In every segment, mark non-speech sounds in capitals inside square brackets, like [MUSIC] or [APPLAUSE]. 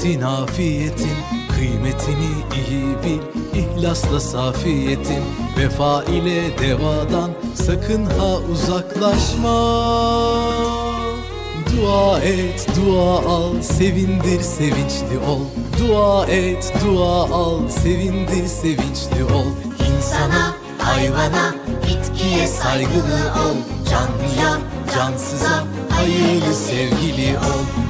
hürmetin, afiyetin Kıymetini iyi bil, ihlasla safiyetin Vefa ile devadan. Sakın ha uzaklaşma. Dua et, dua al, sevindir, sevinçli ol. Dua et, dua al, sevindir, sevinçli ol. İnsana, hayvana, bitkiye saygılı ol. Canlıya, cansıza, hayırlı sevgili ol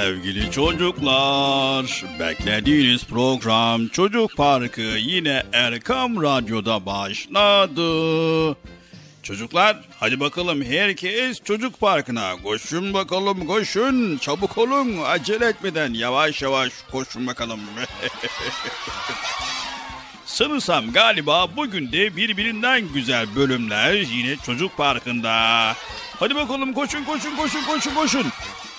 Sevgili çocuklar, beklediğiniz program Çocuk Parkı yine Erkam Radyo'da başladı. Çocuklar hadi bakalım herkes çocuk parkına koşun bakalım koşun çabuk olun acele etmeden yavaş yavaş koşun bakalım. [LAUGHS] Sanırsam galiba bugün de birbirinden güzel bölümler yine çocuk parkında. Hadi bakalım koşun koşun koşun koşun koşun.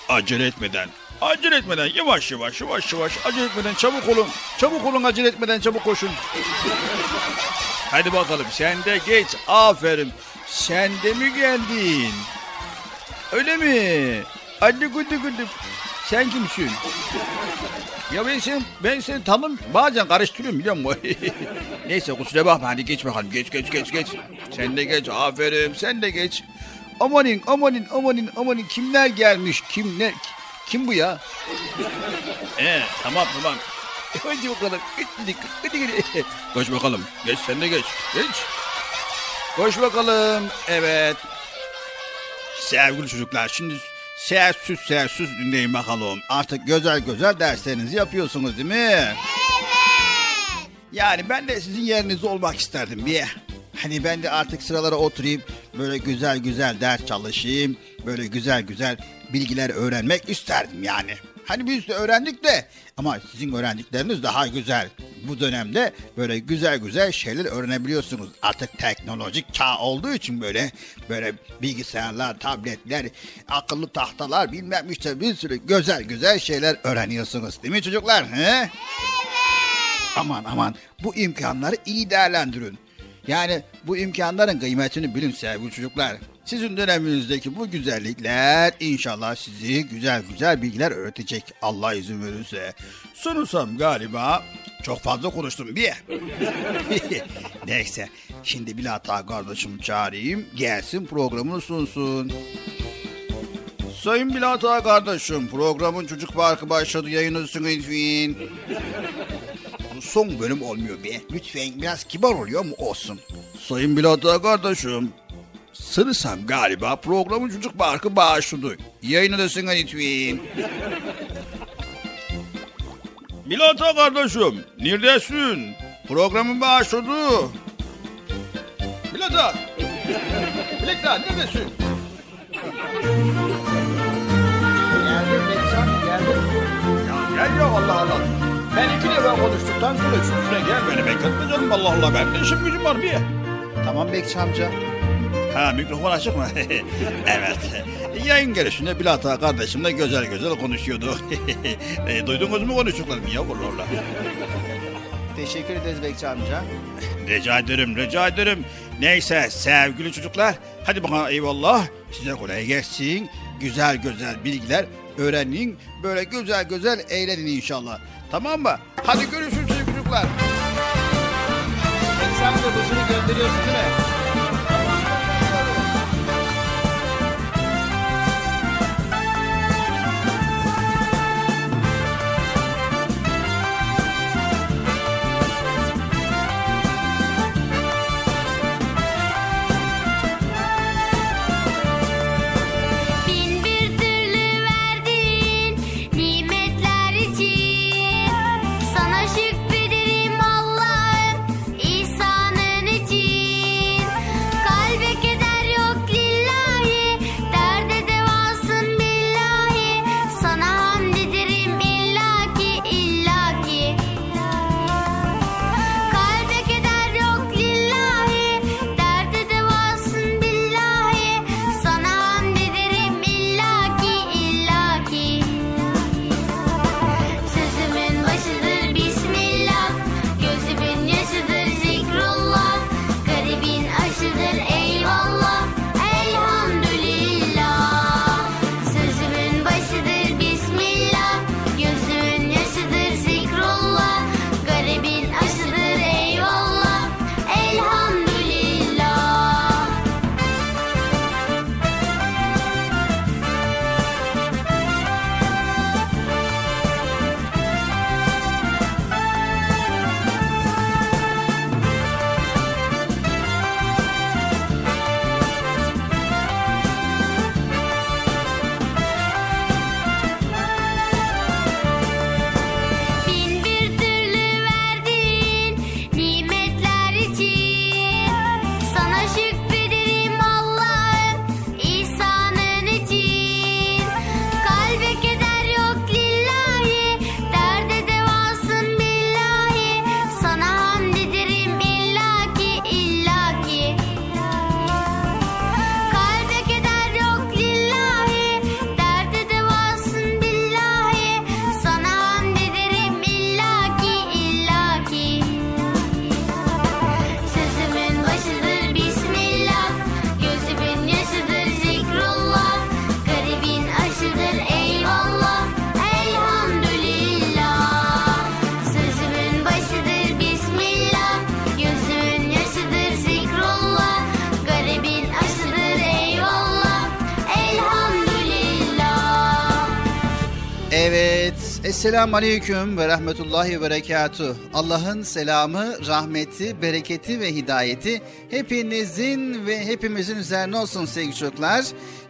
Acele etmeden. Acele etmeden yavaş yavaş yavaş yavaş acele etmeden çabuk olun. Çabuk olun acele etmeden çabuk koşun. Hadi bakalım sen de geç. Aferin. Sen de mi geldin? Öyle mi? Hadi güdü güdü. Sen kimsin? Ya ben seni, ben seni tanım bazen karıştırıyorum biliyor musun? [LAUGHS] Neyse kusura bakma hadi geç bakalım geç geç geç geç. Sen de geç aferin sen de geç. Amanin amanin amanin amanin kimler gelmiş kimler kim bu ya? Ee tamam tamam. Hadi bakalım. Hadi, hadi, hadi. Koş bakalım. Geç sen de geç. Geç. Koş bakalım. Evet. Sevgili çocuklar şimdi sessiz sessiz dinleyin bakalım. Artık güzel güzel derslerinizi yapıyorsunuz değil mi? Evet. Yani ben de sizin yerinizde olmak isterdim bir. Hani ben de artık sıralara oturayım böyle güzel güzel ders çalışayım. Böyle güzel güzel bilgiler öğrenmek isterdim yani. Hani biz de öğrendik de ama sizin öğrendikleriniz daha güzel. Bu dönemde böyle güzel güzel şeyler öğrenebiliyorsunuz. Artık teknolojik çağ olduğu için böyle böyle bilgisayarlar, tabletler, akıllı tahtalar bilmem işte bir sürü güzel güzel şeyler öğreniyorsunuz. Değil mi çocuklar? He? Evet. Aman aman bu imkanları iyi değerlendirin. Yani bu imkanların kıymetini bilin sevgili çocuklar. Sizin döneminizdeki bu güzellikler inşallah sizi güzel güzel bilgiler öğretecek Allah izin verirse. Sunursam galiba çok fazla konuştum bir. [LAUGHS] Neyse şimdi Bilata kardeşim çağırayım gelsin programını sunsun. Sayın Bilata kardeşim programın çocuk parkı başladı yayınlısın lütfen. Bu son bölüm olmuyor be. Lütfen biraz kibar oluyor mu olsun. Sayın Bilata kardeşim Sırısam galiba programın çocuk parkı başladı. Yayınlısın lütfen. Bilata kardeşim, neredesin? Programın başladı. Bilata! Bilata, neredesin? Geldim Beksan, geldim. Ya gel ya Allah Allah. Ben iki defa konuştuktan sonra üçüncüsüne gel beni bekletme canım Allah Allah. Ben de işim gücüm var bir. Tamam Bekçi amca. Ha mikrofon açık mı? [LAUGHS] evet. Yayın gelişinde Bilata kardeşimle güzel güzel konuşuyordu. [LAUGHS] e, duydunuz mu konuştuklarımı ya Allah Teşekkür ederiz Bekçi amca. [LAUGHS] Rica ederim, rica ederim. Neyse sevgili çocuklar, hadi bakalım eyvallah. Size kolay gelsin. Güzel güzel bilgiler öğrenin. Böyle güzel güzel eğlenin inşallah. Tamam mı? Hadi görüşürüz çocuklar. Sen de gönderiyorsun değil mi? Esselamu Aleyküm ve Rahmetullahi ve Berekatuh. Allah'ın selamı, rahmeti, bereketi ve hidayeti hepinizin ve hepimizin üzerine olsun sevgili çocuklar.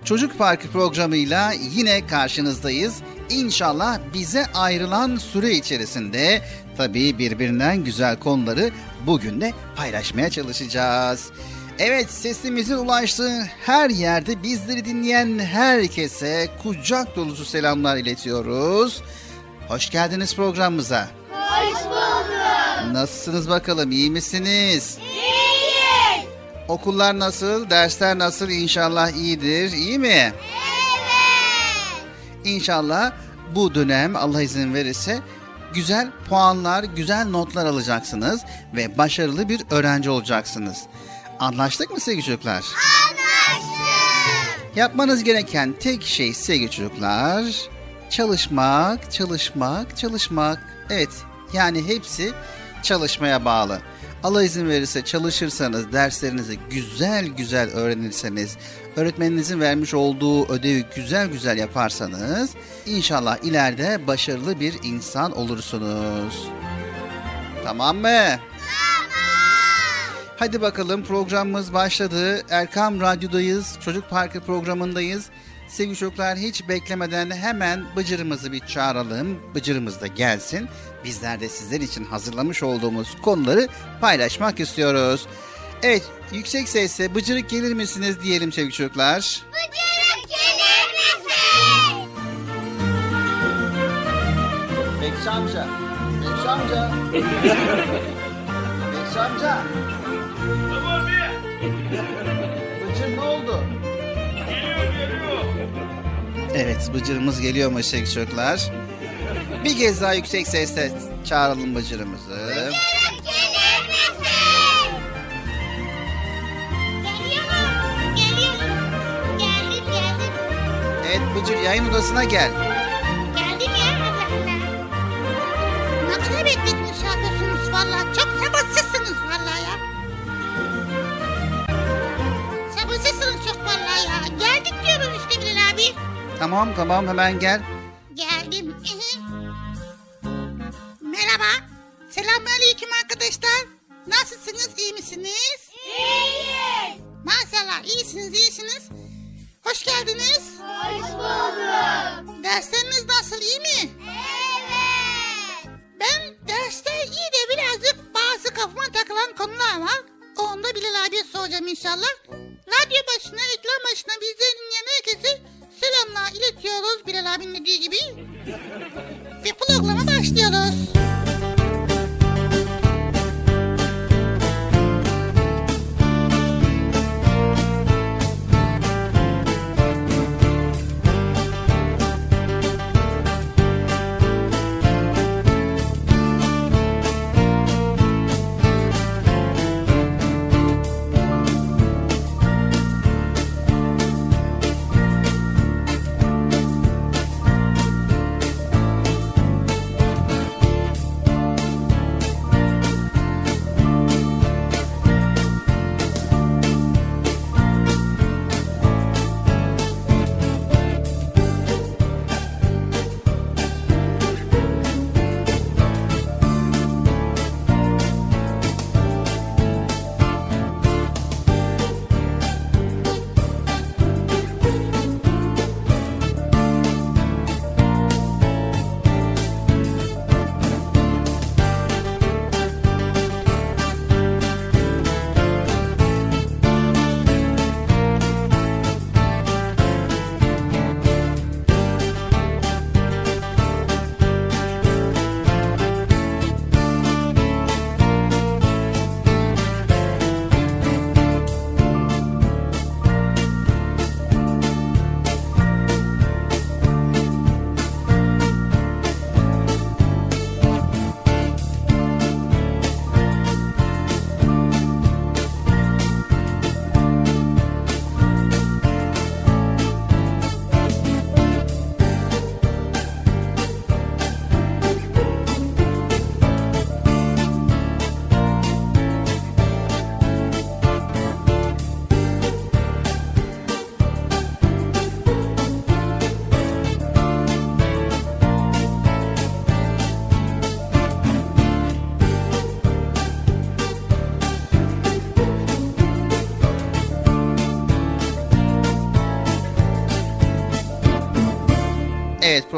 Çocuk Parkı programıyla yine karşınızdayız. İnşallah bize ayrılan süre içerisinde tabii birbirinden güzel konuları bugün de paylaşmaya çalışacağız. Evet sesimizin ulaştığı her yerde bizleri dinleyen herkese kucak dolusu selamlar iletiyoruz. Hoş geldiniz programımıza. Hoş bulduk. Nasılsınız bakalım iyi misiniz? İyiyiz. Okullar nasıl, dersler nasıl İnşallah iyidir, iyi mi? Evet. İnşallah bu dönem Allah izin verirse güzel puanlar, güzel notlar alacaksınız ve başarılı bir öğrenci olacaksınız. Anlaştık mı sevgili çocuklar? Anlaştık. Yapmanız gereken tek şey sevgili çocuklar çalışmak, çalışmak, çalışmak. Evet yani hepsi çalışmaya bağlı. Allah izin verirse çalışırsanız, derslerinizi güzel güzel öğrenirseniz, öğretmeninizin vermiş olduğu ödevi güzel güzel yaparsanız inşallah ileride başarılı bir insan olursunuz. Tamam mı? Hadi bakalım programımız başladı. Erkam Radyo'dayız. Çocuk Parkı programındayız. Sevgili çocuklar hiç beklemeden hemen Bıcır'ımızı bir çağıralım. Bıcır'ımız da gelsin. Bizler de sizler için hazırlamış olduğumuz konuları paylaşmak istiyoruz. Evet yüksek sesle Bıcırık gelir misiniz diyelim sevgili çocuklar. Bıcırık gelir misin? Bekçi amca. Bekçi amca. [LAUGHS] Bekçi amca. Tamam. Bıcır ne oldu? Geliyor geliyor. Evet Bıcır'ımız geliyormuş sevgili çocuklar. Bir kez daha yüksek sesle çağıralım Bıcır'ımızı. Bıcırık gelir misin? Geliyorum. Geliyorum. Geldim geldim. Evet Bıcır yayın odasına gel. Geldim ya Allah Allah. Ne kadar bekletmiş yapıyorsunuz valla. Çok sabırsızsınız valla ya. Sabırsızsınız çok valla ya. Geldik diyoruz işte Bilal abi. Tamam tamam hemen gel. Geldim. [LAUGHS] Merhaba. Selamünaleyküm arkadaşlar. Nasılsınız? iyi misiniz? İyiyiz. Maşallah iyisiniz iyisiniz. Hoş geldiniz. Hoş bulduk. Dersleriniz nasıl iyi mi? Evet. Ben derste iyi de birazcık bazı kafama takılan konular var. Onu da Bilal abiye soracağım inşallah. Radyo başına, ekran başına bizden dinleyen herkese selamlar iletiyoruz Bilal abinin dediği gibi. Ve programa başlıyoruz.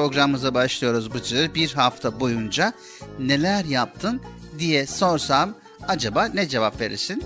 Programımıza başlıyoruz Bıcır. Bir hafta boyunca neler yaptın diye sorsam acaba ne cevap verirsin?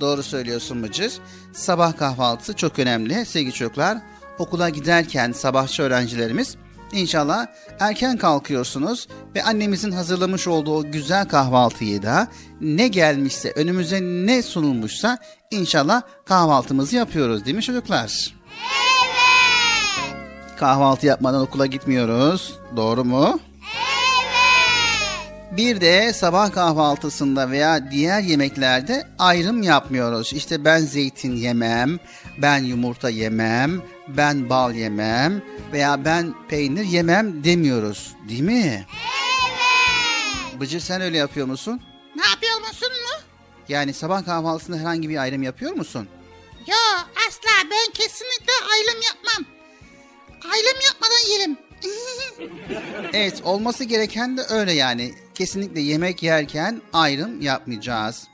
Doğru söylüyorsun Bıcır. Sabah kahvaltısı çok önemli sevgili çocuklar. Okula giderken sabahçı öğrencilerimiz İnşallah erken kalkıyorsunuz ve annemizin hazırlamış olduğu o güzel kahvaltıyı da ne gelmişse önümüze ne sunulmuşsa inşallah kahvaltımızı yapıyoruz değil mi çocuklar? Evet. Kahvaltı yapmadan okula gitmiyoruz. Doğru mu? Bir de sabah kahvaltısında veya diğer yemeklerde ayrım yapmıyoruz. İşte ben zeytin yemem, ben yumurta yemem, ben bal yemem veya ben peynir yemem demiyoruz. Değil mi? Evet. Bıcır sen öyle yapıyor musun? Ne yapıyor musun mu? Yani sabah kahvaltısında herhangi bir ayrım yapıyor musun? Yo asla ben kesinlikle ayrım yapmam. Ayrım yapmadan yerim. [LAUGHS] Evet olması gereken de öyle yani. Kesinlikle yemek yerken ayrım yapmayacağız.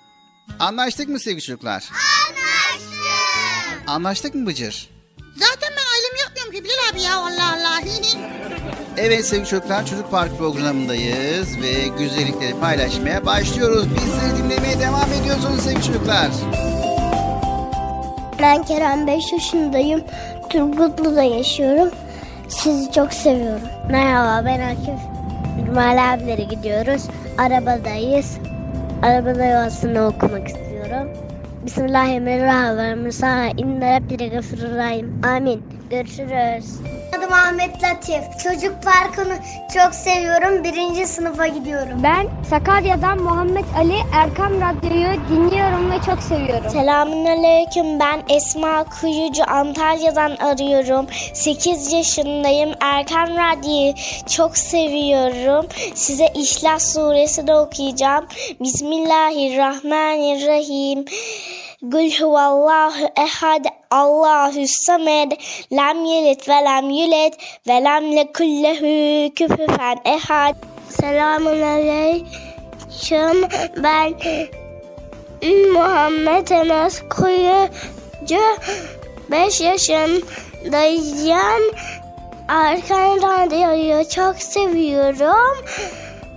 Anlaştık mı sevgili çocuklar? Anlaştık. Anlaştık mı Bıcır? Zaten ben ayrım yapmıyorum ki Bilal abi ya Allah Allah. [LAUGHS] Evet sevgili çocuklar Çocuk Park programındayız ve güzellikleri paylaşmaya başlıyoruz. Bizleri dinlemeye devam ediyorsunuz sevgili çocuklar. Ben Kerem 5 yaşındayım. Turgutlu'da yaşıyorum. Sizi çok seviyorum. Merhaba ben Akif. Cumali abilere gidiyoruz. Arabadayız. Arabada yuvasını okumak istiyorum. Bismillahirrahmanirrahim. Sana inne rabbine gafururrahim. Amin. Görüşürüz. Adım Ahmet Latif. Çocuk Parkı'nı çok seviyorum. Birinci sınıfa gidiyorum. Ben Sakarya'dan Muhammed Ali Erkam Radyo'yu dinliyorum ve çok seviyorum. Selamünaleyküm. Ben Esma Kuyucu Antalya'dan arıyorum. 8 yaşındayım. Erkan Radyo'yu çok seviyorum. Size İhlas suresini okuyacağım. Bismillahirrahmanirrahim. Gül huvallahu ehad Allahu samed lem yelit ve lem yulet ve lem lekullehu küfüfen ehad. Selamun aleyküm. Ben Muhammed Enes Kuyucu 5 yaşındayım. Arkan Radyo'yu çok seviyorum.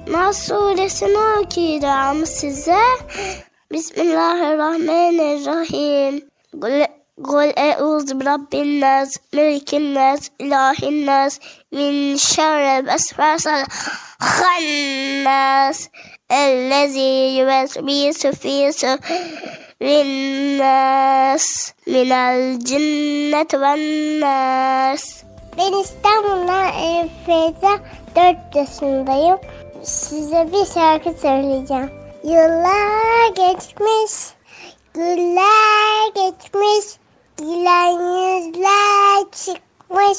Nas suresini okuyacağım size. Bismillahirrahmanirrahim. Kul Kul eûzu birabbin-nas, melikin-nas, ilahin-nas, min şerril vesvesel hannas, ellezî yüvesvisu fî sudurin-nas, minel cinneti ven-nas. Ben İstanbul'dan Elif Feyza, 4 yaşındayım. Size bir şarkı söyleyeceğim. Yıllar geçmiş, güller geçmiş, gülen yüzler çıkmış,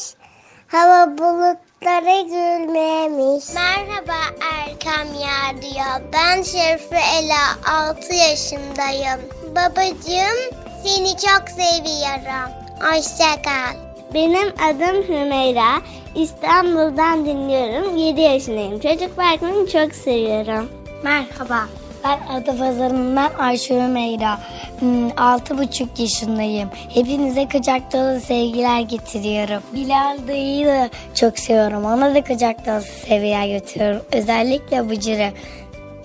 hava bulutları gülmemiş. Merhaba Erkam Radyo, ben Şerife Ela, 6 yaşındayım. Babacığım, seni çok seviyorum. Hoşça kal. Benim adım Hümeyra. İstanbul'dan dinliyorum. 7 yaşındayım. Çocuk Parkı'nı çok seviyorum. Merhaba. Ben Adapazarı'ndan Ayşe Ümeyra. Hmm, Altı buçuk yaşındayım. Hepinize kucak dolu sevgiler getiriyorum. Bilal dayıyı da çok seviyorum. Ona da kucak dolu sevgiler götürüyorum. Özellikle Bıcır'ı.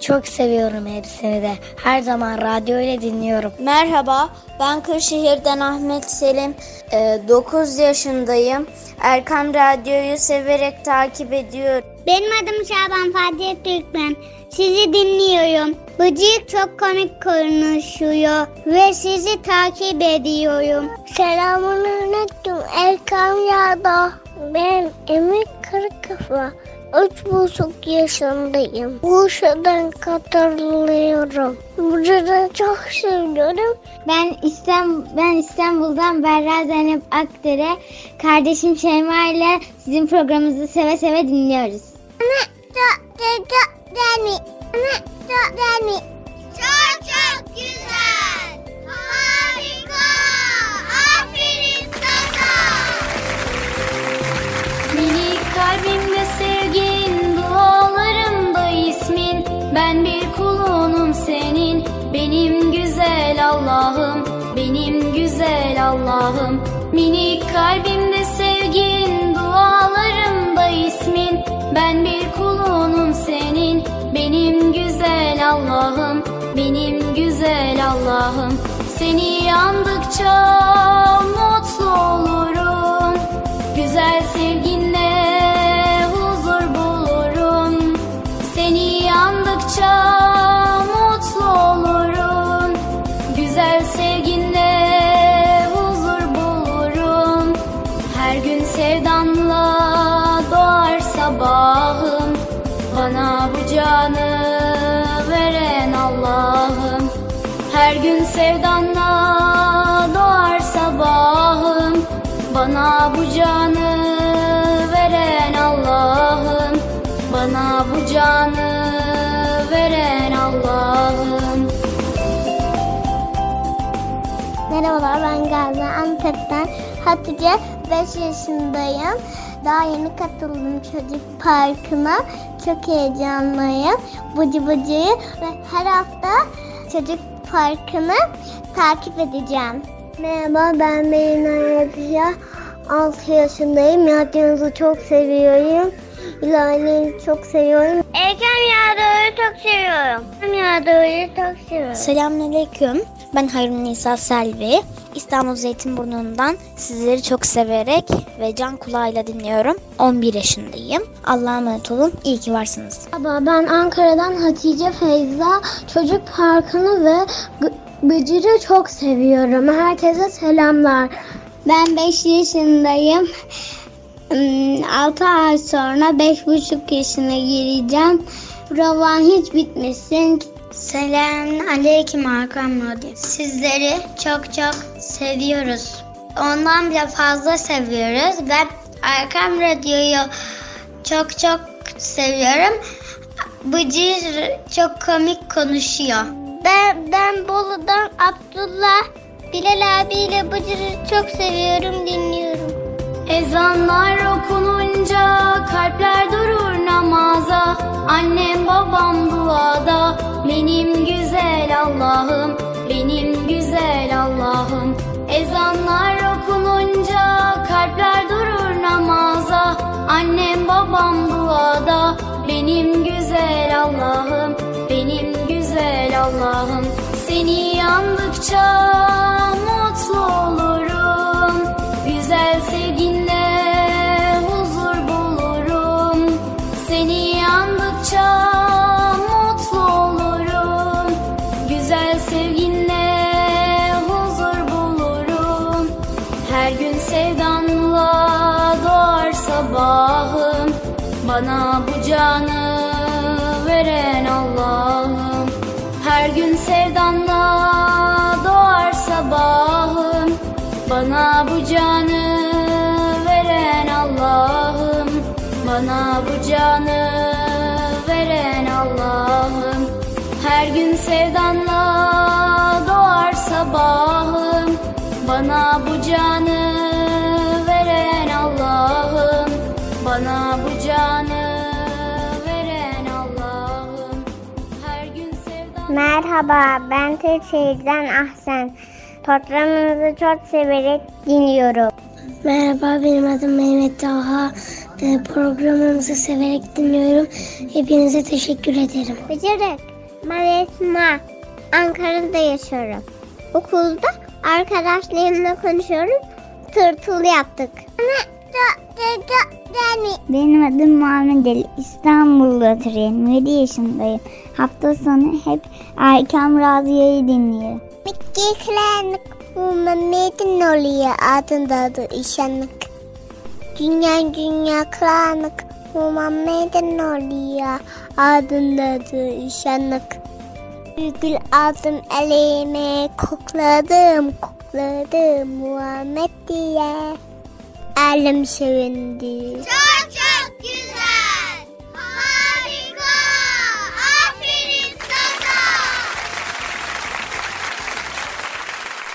Çok seviyorum hepsini de. Her zaman radyo ile dinliyorum. Merhaba, ben Kırşehir'den Ahmet Selim. 9 yaşındayım. Erkam Radyo'yu severek takip ediyorum. Benim adım Şaban Fatih Türkmen. Sizi dinliyorum. Bıcık çok komik konuşuyor ve sizi takip ediyorum. Selamun aleyküm Erkan Yağda. Ben Emir Kırıkafa. Üç buçuk yaşındayım. Bursa'dan katılıyorum. Bursa'dan çok seviyorum. Ben İstanbul, ben İstanbul'dan Berra Zeynep Akdere. Kardeşim Şeyma ile sizin programınızı seve seve dinliyoruz. Güzel mi? Çok güzel mi? Çok çok güzel. Harika. Aferin sana. Minik kalbimde sevgin, dualarımda ismin. Ben bir kulunum senin, benim güzel Allah'ım, benim güzel Allah'ım. Minik kalbimde sevgin, dualarımda ismin. Ben bir kulunum senin, benim güzel Allah'ım, benim güzel Allah'ım. Seni yandıkça mutlu olurum. Bu canı veren Allah'ım Bana bu canı veren Allah'ım Merhabalar ben Gaziantep'ten Hatice 5 yaşındayım. Daha yeni katıldım çocuk parkına. Çok heyecanlıyım. Bıcı bıcıyı ve her hafta çocuk parkını takip edeceğim. Merhaba ben Melina Yapıya. 6 yaşındayım. Radyonuzu çok seviyorum. İlahi'yi çok seviyorum. Erken Yağdır'ı çok seviyorum. Erken Yağdır'ı çok seviyorum. Selamünaleyküm. Ben Hayrun Nisa Selvi. İstanbul Zeytinburnu'ndan sizleri çok severek ve can kulağıyla dinliyorum. 11 yaşındayım. Allah'a emanet olun. İyi ki varsınız. Merhaba ben Ankara'dan Hatice Feyza. Çocuk Parkı'nı ve Bıcır'ı çok seviyorum. Herkese selamlar. Ben 5 yaşındayım. 6 ay sonra 5,5 yaşına gireceğim. Provan hiç bitmesin. Selam aleyküm Hakan Radyo. Sizleri çok çok seviyoruz. Ondan bile fazla seviyoruz ve Erkam Radyo'yu çok çok seviyorum. Bıcır çok komik konuşuyor. Ben, ben Bolu'dan Abdullah Bilal abiyle Bıcır'ı çok seviyorum dinliyorum. Ezanlar okununca kalpler durur namaza. Annem babam duada benim güzel Allah'ım benim güzel Allah'ım. Ezanlar okununca kalpler durur namaza. Annem babam duada benim güzel Allah'ım benim güzel Allah'ım. Seni yandıkça Bu canı veren Allah'ım. Bana bu canı veren Allah'ım. Her gün sevdanla doğar sabahım. Bana bu canı veren Allah'ım. Bana bu canı veren Allah'ım. Her gün sevdanla Merhaba ben Türkçe'den Ahsen. Programınızı çok severek dinliyorum. Merhaba benim adım Mehmet Taha. Ee, programınızı severek dinliyorum. Hepinize teşekkür ederim. Bıcırık. Ben Esma. Ankara'da yaşıyorum. Okulda arkadaşlarımla konuşuyorum. Tırtıl yaptık. Benim adım Muhammed Ali. İstanbul'da oturuyorum. 7 yaşındayım. Hafta sonu hep Erkam Radyo'yu dinliyorum. Mikrofonluk Muhammed'in oluyor adında adı işanlık. Dünya dünya klanık Muhammed'in oluyor adında adı işanlık. Gül aldım elime kokladım kokladım Muhammed diye. Elim sevindi. Çok çok güzel.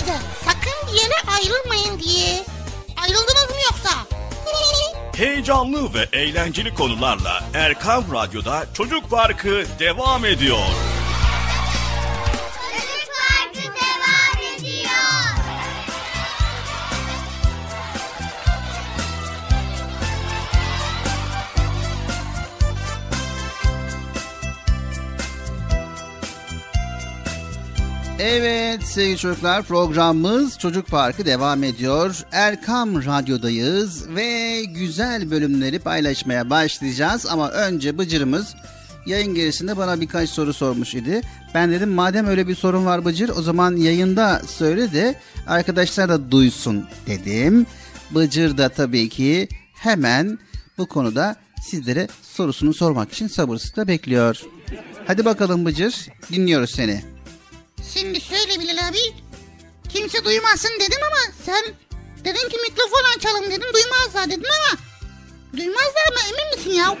size sakın bir yere ayrılmayın diye. Ayrıldınız mı yoksa? [LAUGHS] Heyecanlı ve eğlenceli konularla Erkam Radyo'da Çocuk Parkı devam ediyor. Evet sevgili çocuklar programımız Çocuk Parkı devam ediyor. Erkam Radyo'dayız ve güzel bölümleri paylaşmaya başlayacağız. Ama önce Bıcır'ımız yayın gerisinde bana birkaç soru sormuş idi. Ben dedim madem öyle bir sorun var Bıcır o zaman yayında söyle de arkadaşlar da duysun dedim. Bıcır da tabii ki hemen bu konuda sizlere sorusunu sormak için sabırsızlıkla bekliyor. Hadi bakalım Bıcır dinliyoruz seni. Şimdi söyle Bilal abi. Kimse duymasın dedim ama sen dedin ki mikrofon açalım dedim duymazlar dedim ama duymazlar mı emin misin ya?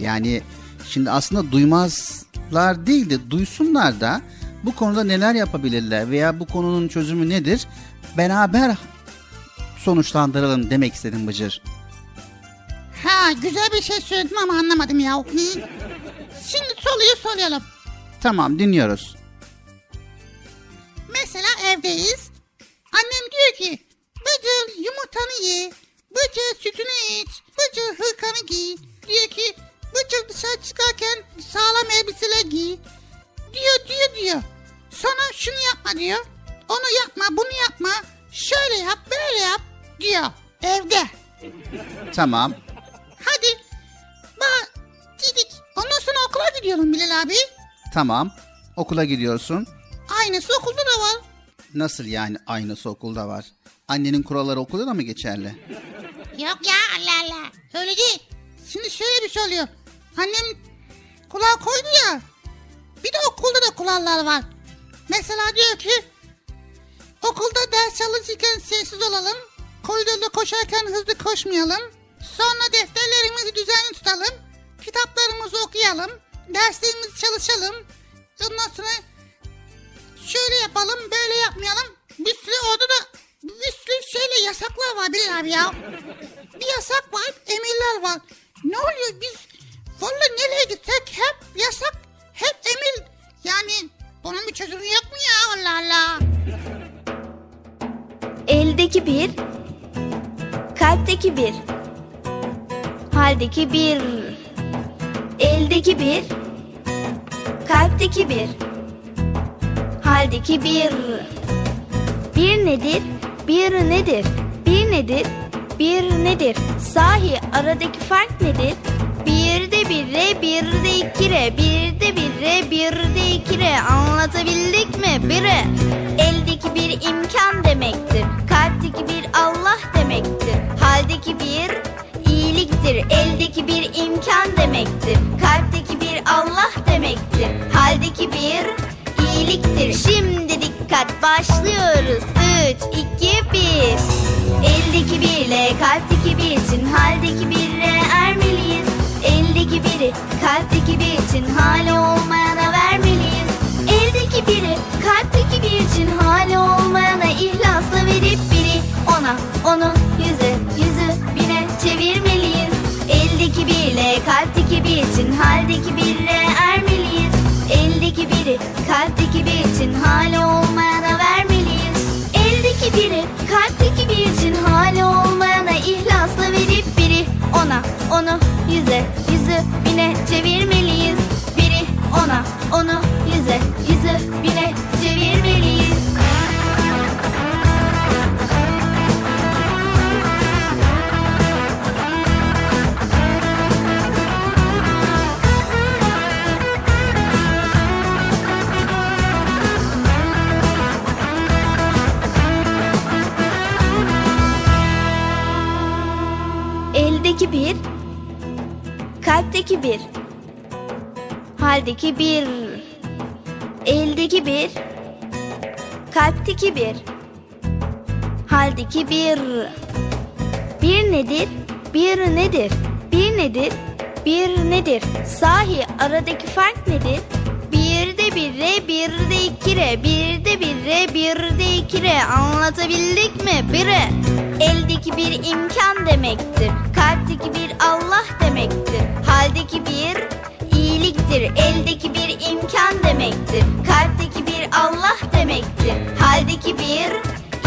Yani şimdi aslında duymazlar değil de duysunlar da bu konuda neler yapabilirler veya bu konunun çözümü nedir? Beraber sonuçlandıralım demek istedim Bıcır. Ha güzel bir şey söyledin ama anlamadım ya. Şimdi soruyu soralım. Tamam dinliyoruz. Evdeyiz. Annem diyor ki Bıcır yumurtanı ye. Bıcır sütünü iç. Bıcır hırkanı giy. Diyor ki Bıcır dışarı çıkarken sağlam elbiseler giy. Diyor diyor diyor. Sonra şunu yapma diyor. Onu yapma bunu yapma. Şöyle yap böyle yap diyor. Evde. Tamam. Hadi. Bak dedik. Ondan sonra okula gidiyorum Bilal abi. Tamam. Okula gidiyorsun. Aynısı okulda da var. Nasıl yani aynısı okulda var? Annenin kuralları okulda da mı geçerli? Yok ya Allah Allah. Öyle değil. Şimdi şöyle bir şey oluyor. Annem kulağı koydu ya. Bir de okulda da kurallar var. Mesela diyor ki okulda ders çalışırken sessiz olalım. Koridorda koşarken hızlı koşmayalım. Sonra defterlerimizi düzenli tutalım. Kitaplarımızı okuyalım. Derslerimizi çalışalım. Ondan sonra şöyle yapalım böyle yapmayalım. Bir sürü orada da bir sürü şeyle yasaklar var Bilal abi ya. Bir yasak var emirler var. Ne oluyor biz valla nereye gitsek hep yasak hep emir. Yani bunun bir çözümü yok mu ya Allah Allah. Eldeki bir, kalpteki bir, haldeki bir, eldeki bir, kalpteki bir, haldeki bir. Bir nedir, bir nedir, bir nedir, bir nedir? Sahi aradaki fark nedir? Bir de bir re, bir de iki re, bir de bir re, bir de iki re. Anlatabildik mi? Bire. Eldeki bir imkan demektir. Kalpteki bir Allah demektir. Haldeki bir iyiliktir. Eldeki bir imkan demektir. Kalpteki bir Allah demektir. Haldeki bir iyiliktir. Şimdi dikkat başlıyoruz. 3, 2, 1. Eldeki birle kalpteki bir için haldeki birle ermeliyiz. Eldeki biri kalpteki bir için hali olmayana vermeliyiz. Eldeki biri kalpteki bir için hali olmayana ihlasla verip biri ona onu yüze yüzü bine çevirmeliyiz. Eldeki birle kalpteki bir için haldeki birle onu yüze yüzü bine çevirmeliyiz. Haldeki bir, eldeki bir, kalpteki bir, haldeki bir. Bir nedir? Bir nedir? Bir nedir? Bir nedir? Sahi aradaki fark nedir? Bir de bir re, bir de iki re, bir de bir re, bir de iki re. Anlatabildik mi? Bire. Eldeki bir imkan demektir. Kalpteki bir Allah demektir. Haldeki bir iyiliktir. Eldeki bir imkan demektir. Kalpteki bir Allah demektir. Haldeki bir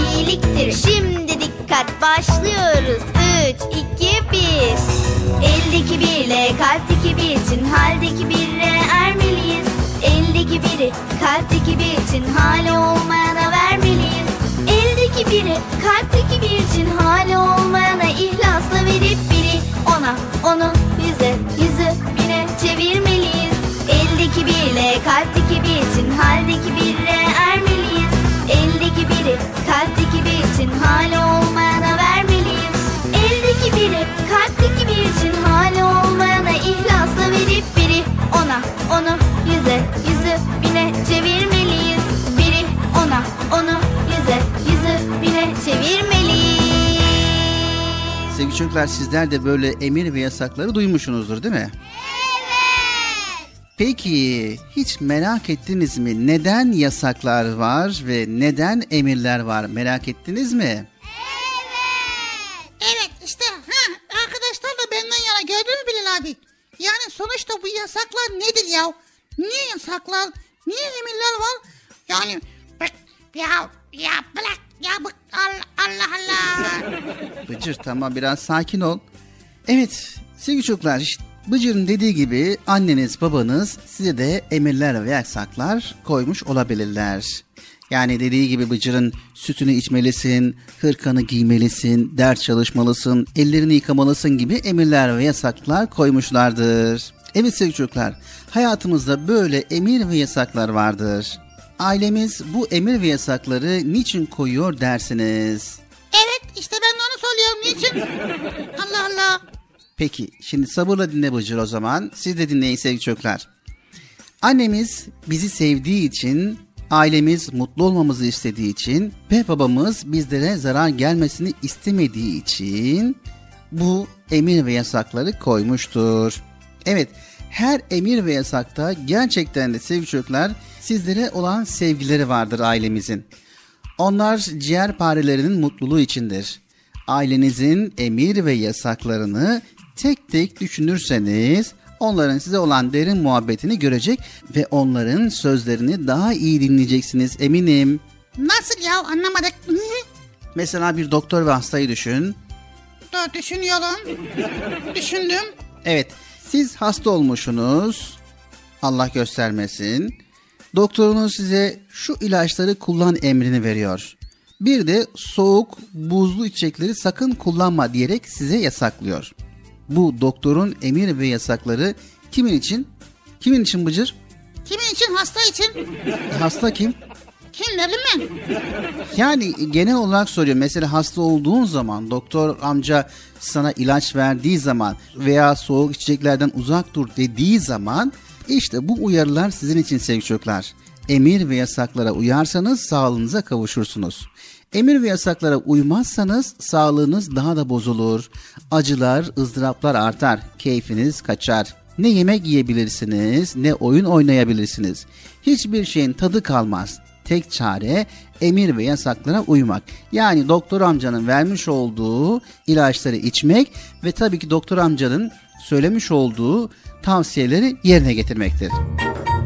iyiliktir. Şimdi dikkat başlıyoruz. 3, 2, 1. Eldeki birle kalpteki bir için haldeki birle ermeliyiz. Eldeki biri kalpteki bir için hali olmayana vermeliyiz. Eldeki biri kalpteki bir için hali olmayana ihlasla verip biri ona onu yüze yüzü bine çevirmeliyiz. Eldeki birle kalpteki bir için haldeki birle ermeliyiz. Eldeki biri kalpteki bir için hali olmayana vermeliyiz. Eldeki biri kalpteki bir için hali olmayana ihlasla verip biri ona onu yüze yüzü bine çevirmeliyiz. Biri ona onu yüze yüzü bine çevirmeliyiz. Sevgili çocuklar sizler de böyle emir ve yasakları duymuşsunuzdur değil mi? Peki hiç merak ettiniz mi neden yasaklar var ve neden emirler var merak ettiniz mi? Evet işte ha, arkadaşlar da benden yana gördün mü Bilal abi? Yani sonuçta bu yasaklar nedir ya? Niye yasaklar? Niye emirler var? Yani bak ya ya bırak ya bak Allah Allah Allah. Bıcır tamam biraz sakin ol. Evet sevgili çocuklar işte Bıcır'ın dediği gibi anneniz babanız size de emirler ve yasaklar koymuş olabilirler. Yani dediği gibi Bıcır'ın sütünü içmelisin, hırkanı giymelisin, ders çalışmalısın, ellerini yıkamalısın gibi emirler ve yasaklar koymuşlardır. Evet sevgili çocuklar, hayatımızda böyle emir ve yasaklar vardır. Ailemiz bu emir ve yasakları niçin koyuyor dersiniz? Evet işte ben de onu soruyorum niçin? Allah Allah. Peki şimdi sabırla dinle Bıcır o zaman. Siz de dinleyin sevgili çocuklar. Annemiz bizi sevdiği için, ailemiz mutlu olmamızı istediği için ve babamız bizlere zarar gelmesini istemediği için bu emir ve yasakları koymuştur. Evet, her emir ve yasakta gerçekten de sevgili çocuklar sizlere olan sevgileri vardır ailemizin. Onlar ciğer parelerinin mutluluğu içindir. Ailenizin emir ve yasaklarını tek tek düşünürseniz onların size olan derin muhabbetini görecek ve onların sözlerini daha iyi dinleyeceksiniz eminim. Nasıl ya anlamadık. [LAUGHS] Mesela bir doktor ve hastayı düşün. Dur düşünüyorum. Düşündüm. Evet, siz hasta olmuşsunuz. Allah göstermesin. Doktorunuz size şu ilaçları kullan emrini veriyor. Bir de soğuk, buzlu içecekleri sakın kullanma diyerek size yasaklıyor. Bu doktorun emir ve yasakları kimin için? Kimin için Bıcır? Kimin için? Hasta için. Hasta kim? Kimlerin mi? Yani genel olarak soruyorum. Mesela hasta olduğun zaman doktor amca sana ilaç verdiği zaman veya soğuk içeceklerden uzak dur dediği zaman işte bu uyarılar sizin için sevgili çocuklar. Emir ve yasaklara uyarsanız sağlığınıza kavuşursunuz. Emir ve yasaklara uymazsanız sağlığınız daha da bozulur. Acılar, ızdıraplar artar, keyfiniz kaçar. Ne yemek yiyebilirsiniz, ne oyun oynayabilirsiniz. Hiçbir şeyin tadı kalmaz. Tek çare emir ve yasaklara uymak. Yani doktor amcanın vermiş olduğu ilaçları içmek ve tabii ki doktor amcanın söylemiş olduğu tavsiyeleri yerine getirmektir. İşittim,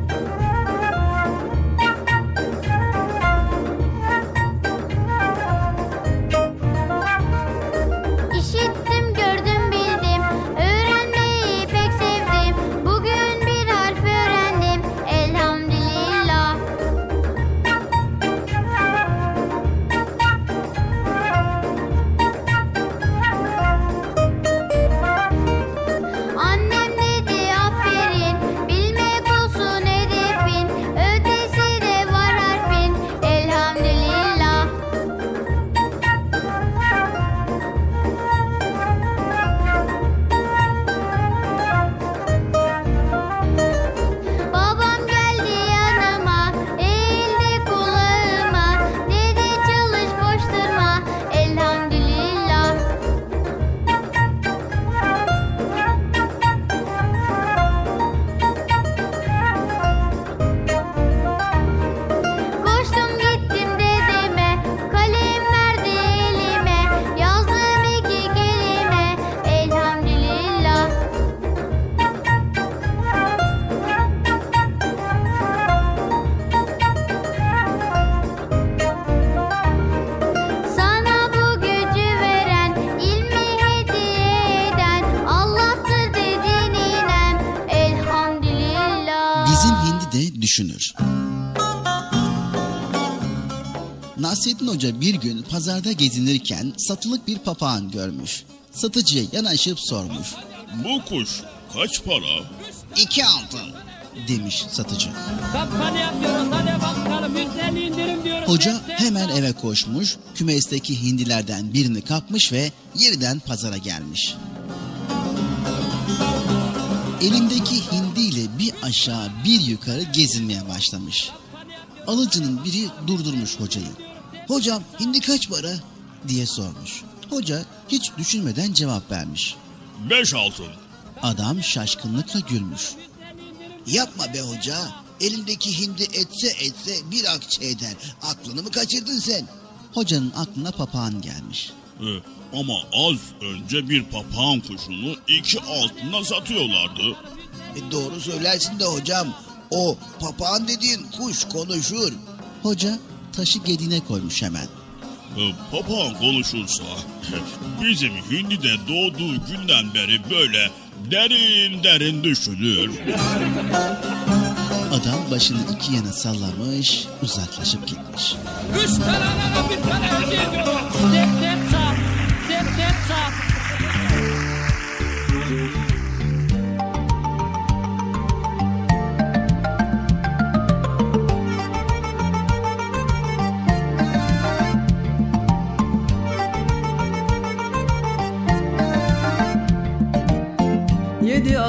pazarda gezinirken satılık bir papağan görmüş. Satıcıya yanaşıp sormuş. Bu kuş kaç para? İki altın demiş satıcı. Kampanya yapıyoruz hadi bakalım %50 indirim diyoruz. Hoca hemen eve koşmuş, kümesteki hindilerden birini kapmış ve yeniden pazara gelmiş. Elindeki hindiyle bir aşağı bir yukarı gezinmeye başlamış. Alıcının biri durdurmuş hocayı. Hocam hindi kaç para diye sormuş. Hoca hiç düşünmeden cevap vermiş. Beş altın. Adam şaşkınlıkla gülmüş. Yapma be hoca. Elindeki hindi etse etse bir akçe eder. Aklını mı kaçırdın sen? Hocanın aklına papağan gelmiş. Ee, ama az önce bir papağan kuşunu iki altına satıyorlardı. E doğru söylersin de hocam. O papağan dediğin kuş konuşur. Hoca taşı gediğine koymuş hemen. Ee, papağan konuşursa [LAUGHS] bizim hindi de doğduğu günden beri böyle derin derin düşünür. Adam başını iki yana sallamış, uzaklaşıp gitmiş. Üç tane bir tane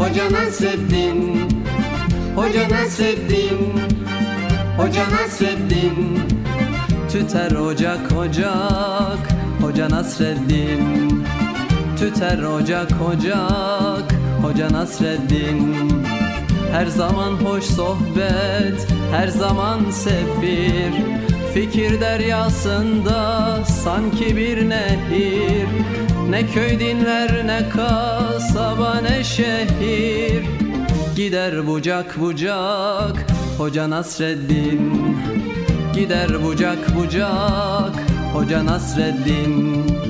Hoca Nasreddin Hoca Nasreddin Hoca Nasreddin Tüter ocak ocak. Hoca Nasreddin. Tüter ocak ocak. Hoca Nasreddin. Her zaman hoş sohbet Her zaman sefir. Fikir deryasında sanki bir nehir Ne köy dinler ne kasaba ne şehir. Gider bucak bucak Hoca Nasreddin. Gider bucak bucak Hoca Nasreddin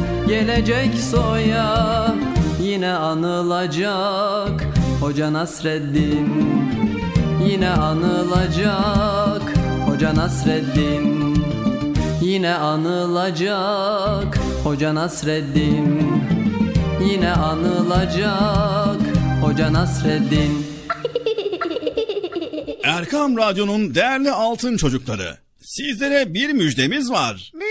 gelecek soya Yine anılacak Hoca Nasreddin Yine anılacak Hoca Nasreddin Yine anılacak Hoca Nasreddin Yine anılacak Hoca Nasreddin Erkam Radyo'nun değerli altın çocukları. Sizlere bir müjdemiz var. Müjde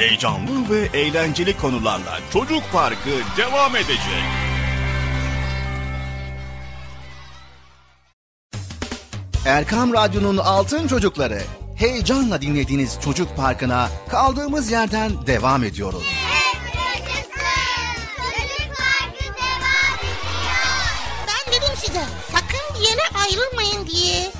Heyecanlı ve eğlenceli konularla Çocuk Parkı devam edecek. Erkam Radyo'nun Altın Çocukları heyecanla dinlediğiniz Çocuk Parkı'na kaldığımız yerden devam ediyoruz. Ben dedim size sakın bir yere ayrılmayın diye.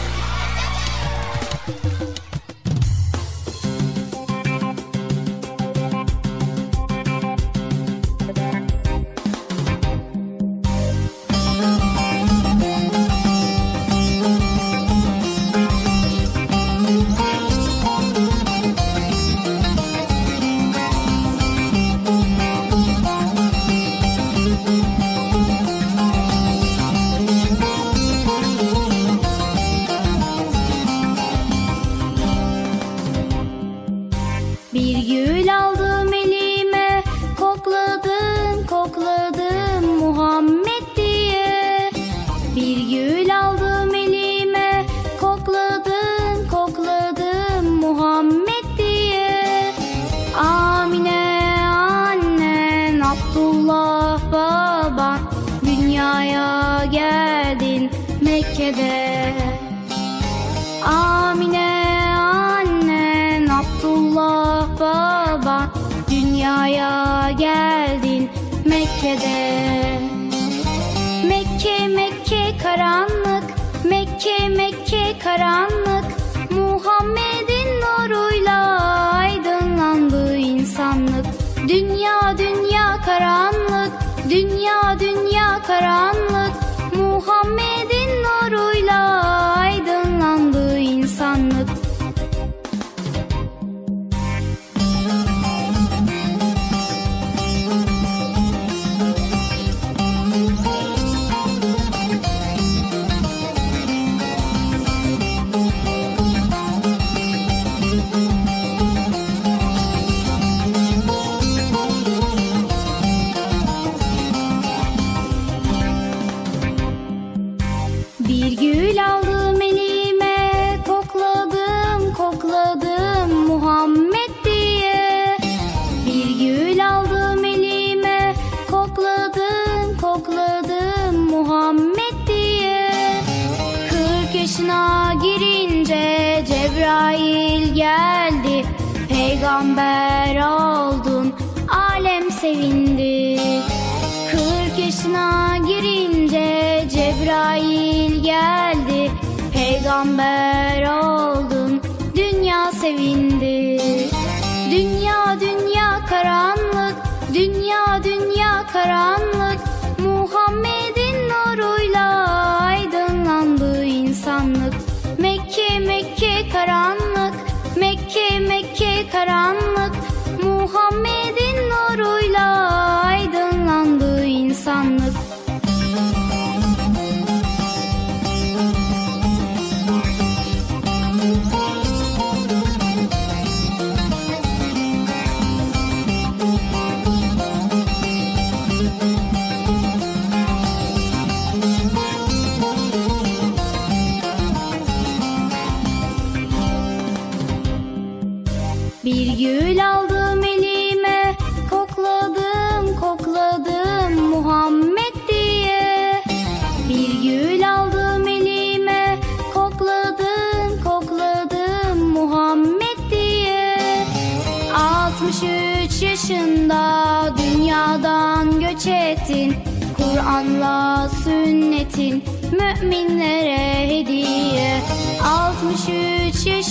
Peygamber oldun. Alem sevindi. Kırk yaşına girince Cebrail geldi. Peygamber oldun. Dünya sevindi. Dünya dünya karanlık. Dünya dünya karanlık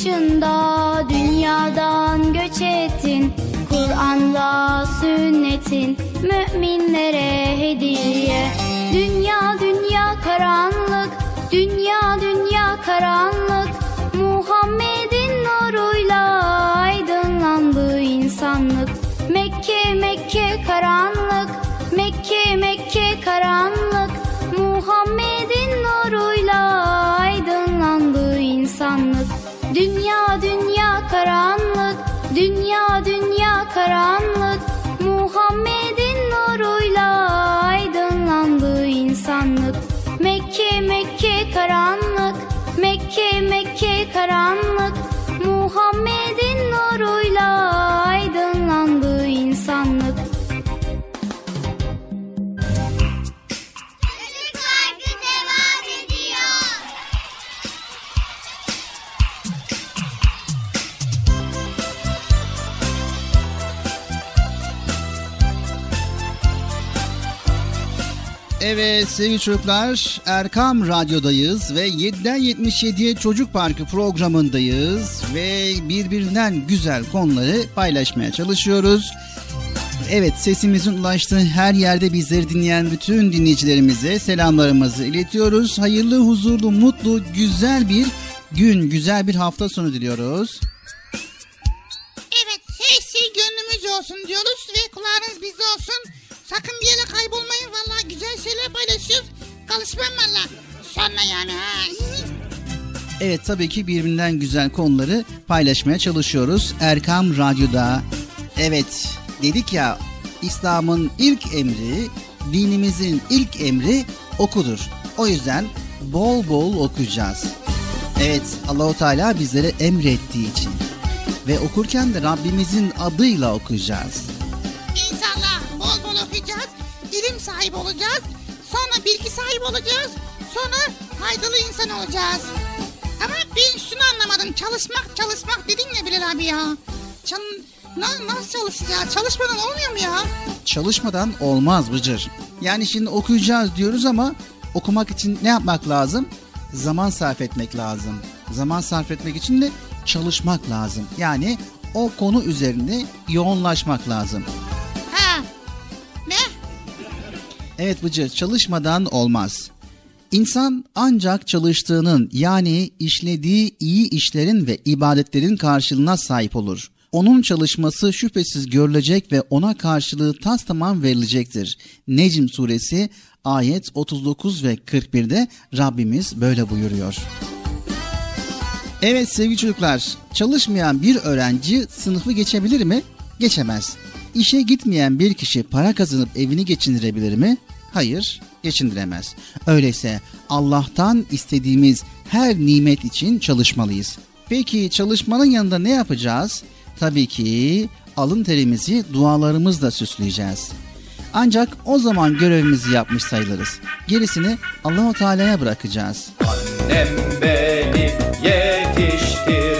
yaşında dünyadan göç ettin. Kur'an'la sünnetin müminlere hediye. Dünya dünya karanlık Dünya dünya karanlık Karan Evet sevgili çocuklar Erkam Radyo'dayız ve 7'den 77'ye Çocuk Parkı programındayız ve birbirinden güzel konuları paylaşmaya çalışıyoruz. Evet sesimizin ulaştığı her yerde bizleri dinleyen bütün dinleyicilerimize selamlarımızı iletiyoruz. Hayırlı, huzurlu, mutlu, güzel bir gün, güzel bir hafta sonu diliyoruz. Evet her şey gönlümüz olsun diyoruz ve kulağınız bizde olsun. Sakın bir yere kaybolmayın valla güzel şeyler paylaşıyoruz. Kalışmam valla. Sonra yani ha. Evet tabii ki birbirinden güzel konuları paylaşmaya çalışıyoruz. Erkam Radyo'da. Evet dedik ya İslam'ın ilk emri, dinimizin ilk emri okudur. O yüzden bol bol okuyacağız. Evet Allahu Teala bizlere emrettiği için ve okurken de Rabbimizin adıyla okuyacağız. İnşallah okuyacağız. ilim sahibi olacağız. Sonra bilgi sahibi olacağız. Sonra faydalı insan olacağız. Ama ben şunu anlamadım. Çalışmak çalışmak dedin ya Bilal abi ya. Çal Na- nasıl çalışacağız? Çalışmadan olmuyor mu ya? Çalışmadan olmaz Bıcır. Yani şimdi okuyacağız diyoruz ama okumak için ne yapmak lazım? Zaman sarf etmek lazım. Zaman sarf etmek için de çalışmak lazım. Yani o konu üzerine yoğunlaşmak lazım. Evet Bıcır çalışmadan olmaz. İnsan ancak çalıştığının yani işlediği iyi işlerin ve ibadetlerin karşılığına sahip olur. Onun çalışması şüphesiz görülecek ve ona karşılığı tas tamam verilecektir. Necm suresi ayet 39 ve 41'de Rabbimiz böyle buyuruyor. Evet sevgili çocuklar, çalışmayan bir öğrenci sınıfı geçebilir mi? Geçemez. İşe gitmeyen bir kişi para kazanıp evini geçindirebilir mi? Hayır, geçindiremez. Öyleyse Allah'tan istediğimiz her nimet için çalışmalıyız. Peki çalışmanın yanında ne yapacağız? Tabii ki alın terimizi dualarımızla süsleyeceğiz. Ancak o zaman görevimizi yapmış sayılırız. Gerisini Allahu Teala'ya bırakacağız. Annem beni yetiştirdi,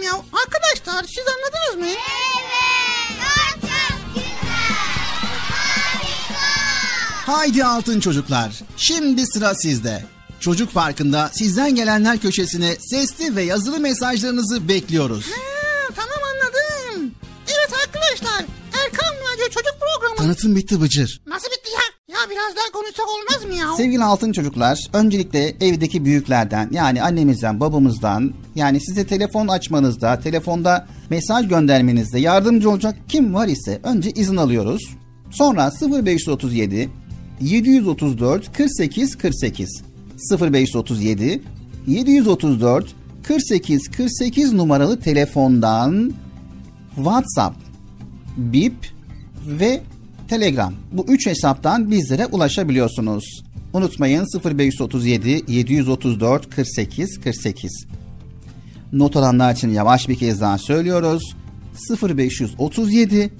anlamadım ya. Arkadaşlar siz anladınız mı? Haydi altın çocuklar. Şimdi sıra sizde. Çocuk Parkı'nda sizden gelenler köşesine sesli ve yazılı mesajlarınızı bekliyoruz. Ha, tamam anladım. Evet arkadaşlar Erkan Radyo Çocuk Programı. Tanıtım bitti Bıcır. Nasıl bitti ya? Ya biraz daha konuşsak olmaz mı ya? Sevgili altın çocuklar, öncelikle evdeki büyüklerden yani annemizden, babamızdan yani size telefon açmanızda, telefonda mesaj göndermenizde yardımcı olacak kim var ise önce izin alıyoruz. Sonra 0537 734 48 48 0537 734 48 48 numaralı telefondan WhatsApp, Bip ve Telegram. Bu üç hesaptan bizlere ulaşabiliyorsunuz. Unutmayın 0537 734 48 48. Not alanlar için yavaş bir kez daha söylüyoruz. 0537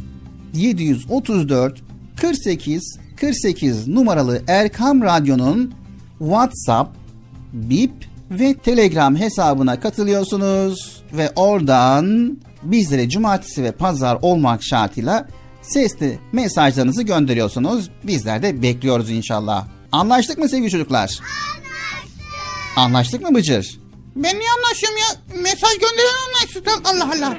734 48 48 numaralı Erkam Radyo'nun WhatsApp, Bip ve Telegram hesabına katılıyorsunuz ve oradan bizlere cumartesi ve pazar olmak şartıyla sesli mesajlarınızı gönderiyorsunuz. Bizler de bekliyoruz inşallah. Anlaştık mı sevgili çocuklar? Anlaştık. Anlaştık mı Bıcır? Ben niye anlaşıyorum ya? Mesaj gönderen anlaştık. Allah Allah.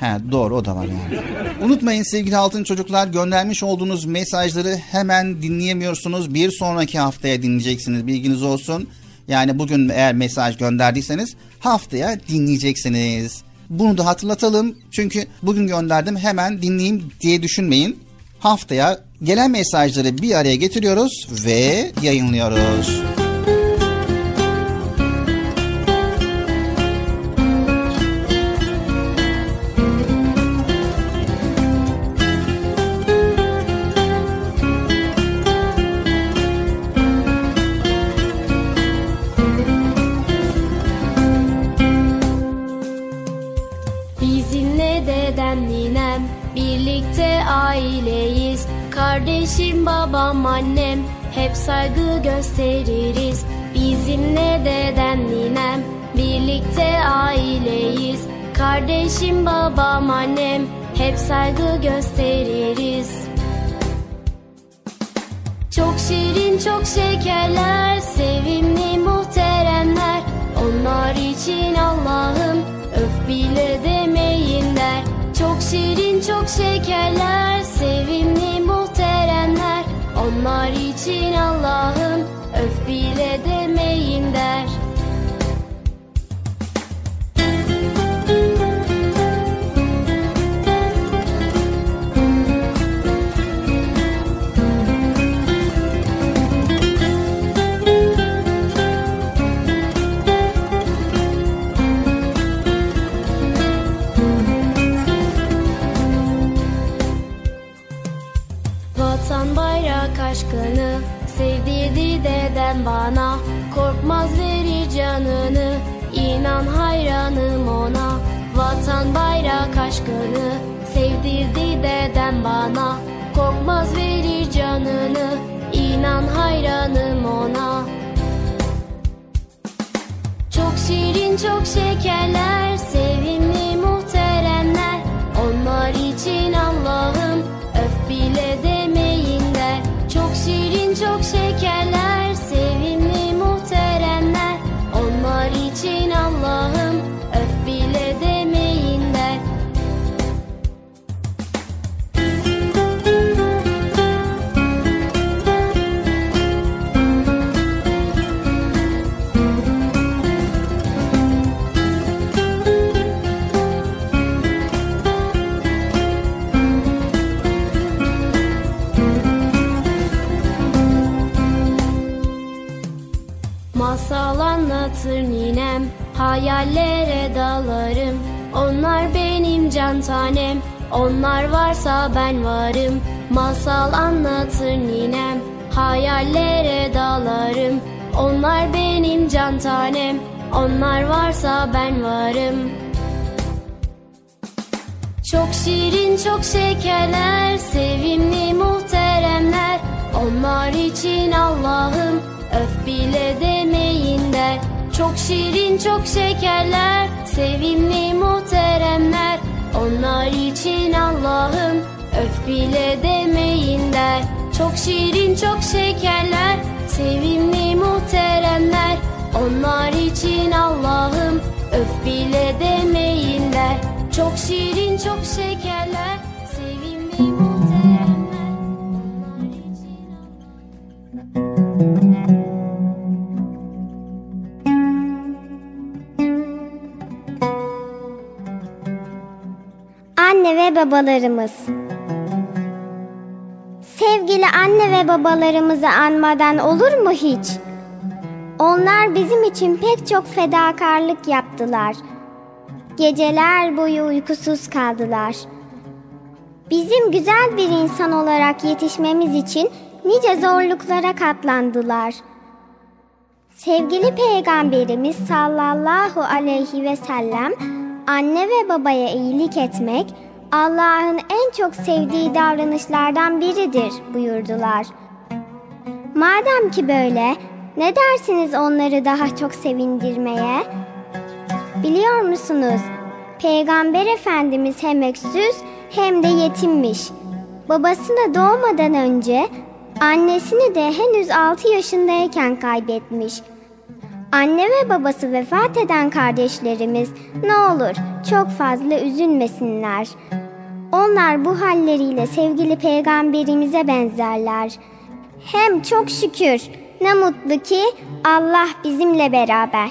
He doğru o da var yani. Unutmayın sevgili altın çocuklar göndermiş olduğunuz mesajları hemen dinleyemiyorsunuz. Bir sonraki haftaya dinleyeceksiniz bilginiz olsun. Yani bugün eğer mesaj gönderdiyseniz haftaya dinleyeceksiniz. Bunu da hatırlatalım. Çünkü bugün gönderdim hemen dinleyeyim diye düşünmeyin. Haftaya gelen mesajları bir araya getiriyoruz ve yayınlıyoruz. Saygı gösteririz. Bizimle dedem ninem birlikte aileyiz. Kardeşim babam annem hep saygı gösteririz. Çok şirin çok şekerler sevimli muhteremler. Onlar için Allah'ım öf bile demeyin der. Çok şirin çok şekerler sevimli muhteremler Onlar için Allah'ım öf bile demeyin der bana Korkmaz verir canını İnan hayranım ona. Vatan bayrak aşkını Sevdirdi dedem bana. Korkmaz verir canını İnan hayranım ona. Çok şirin çok şekerler can tanem Onlar varsa ben varım. Masal anlatır ninem Hayallere dalarım. Onlar benim can tanem Onlar varsa ben varım. Çok şirin çok şekerler Sevimli muhteremler. Onlar için Allah'ım Öf bile demeyin der Çok şirin çok şekerler Sevimli muhteremler Onlar için Allah'ım Öf bile demeyin der. Çok şirin çok şekerler Sevimli muhteremler. Onlar için Allah'ım Öf bile demeyin der. Çok şirin çok şekerler Sevimli muhteremler Anne ve babalarımız. Sevgili anne ve babalarımızı anmadan olur mu hiç? Onlar bizim için pek çok fedakarlık yaptılar. Geceler boyu uykusuz kaldılar. Bizim güzel bir insan olarak yetişmemiz için nice zorluklara katlandılar. Sevgili Peygamberimiz sallallahu aleyhi ve sellem anne ve babaya iyilik etmek Allah'ın en çok sevdiği davranışlardan biridir buyurdular. Madem ki böyle ne dersiniz onları daha çok sevindirmeye? Biliyor musunuz? Peygamber Efendimiz hem öksüz hem de yetimmiş. Babasını doğmadan önce annesini de henüz 6 yaşındayken kaybetmiş. Anne ve babası vefat eden kardeşlerimiz ne olur çok fazla üzülmesinler. Onlar bu halleriyle sevgili peygamberimize benzerler. Hem çok şükür ne mutlu ki Allah bizimle beraber.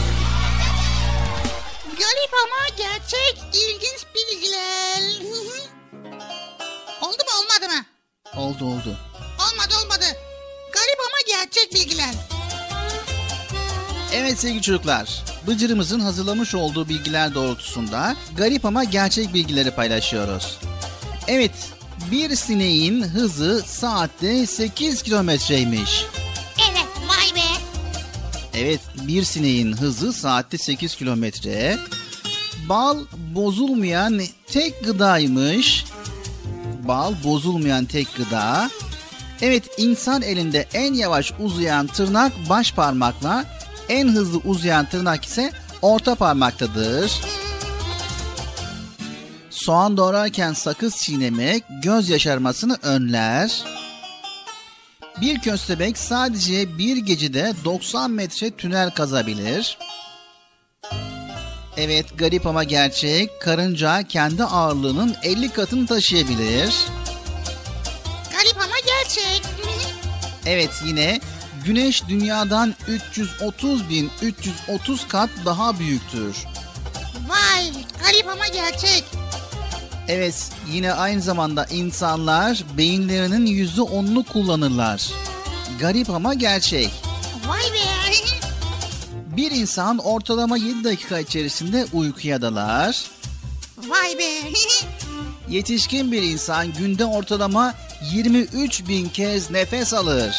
Sevgili çocuklar, Bıcır'ımızın hazırlamış olduğu bilgiler doğrultusunda garip ama gerçek bilgileri paylaşıyoruz. Evet, bir sineğin hızı saatte 8 kilometreymiş. Evet vay be. Evet, bir sineğin hızı saatte 8 kilometre. Bal bozulmayan tek gıdaymış. Bal bozulmayan tek gıda. Evet, insan elinde en yavaş uzayan tırnak baş parmakla, en hızlı uzayan tırnak ise orta parmaktadır. Soğan doğrarken sakız çiğnemek göz yaşarmasını önler. Bir köstebek sadece bir gecede 90 metre tünel kazabilir. Evet garip ama gerçek. Karınca kendi ağırlığının 50 katını taşıyabilir. Garip ama gerçek. Evet yine Güneş dünyadan 330 bin 330 kat daha büyüktür. Vay garip ama gerçek. Evet yine aynı zamanda insanlar beyinlerinin yüzde onunu kullanırlar. Garip ama gerçek. Vay be. [LAUGHS] Bir insan ortalama 7 dakika içerisinde uykuya dalar. Vay be. [LAUGHS] Yetişkin bir insan günde ortalama 23 bin kez nefes alır.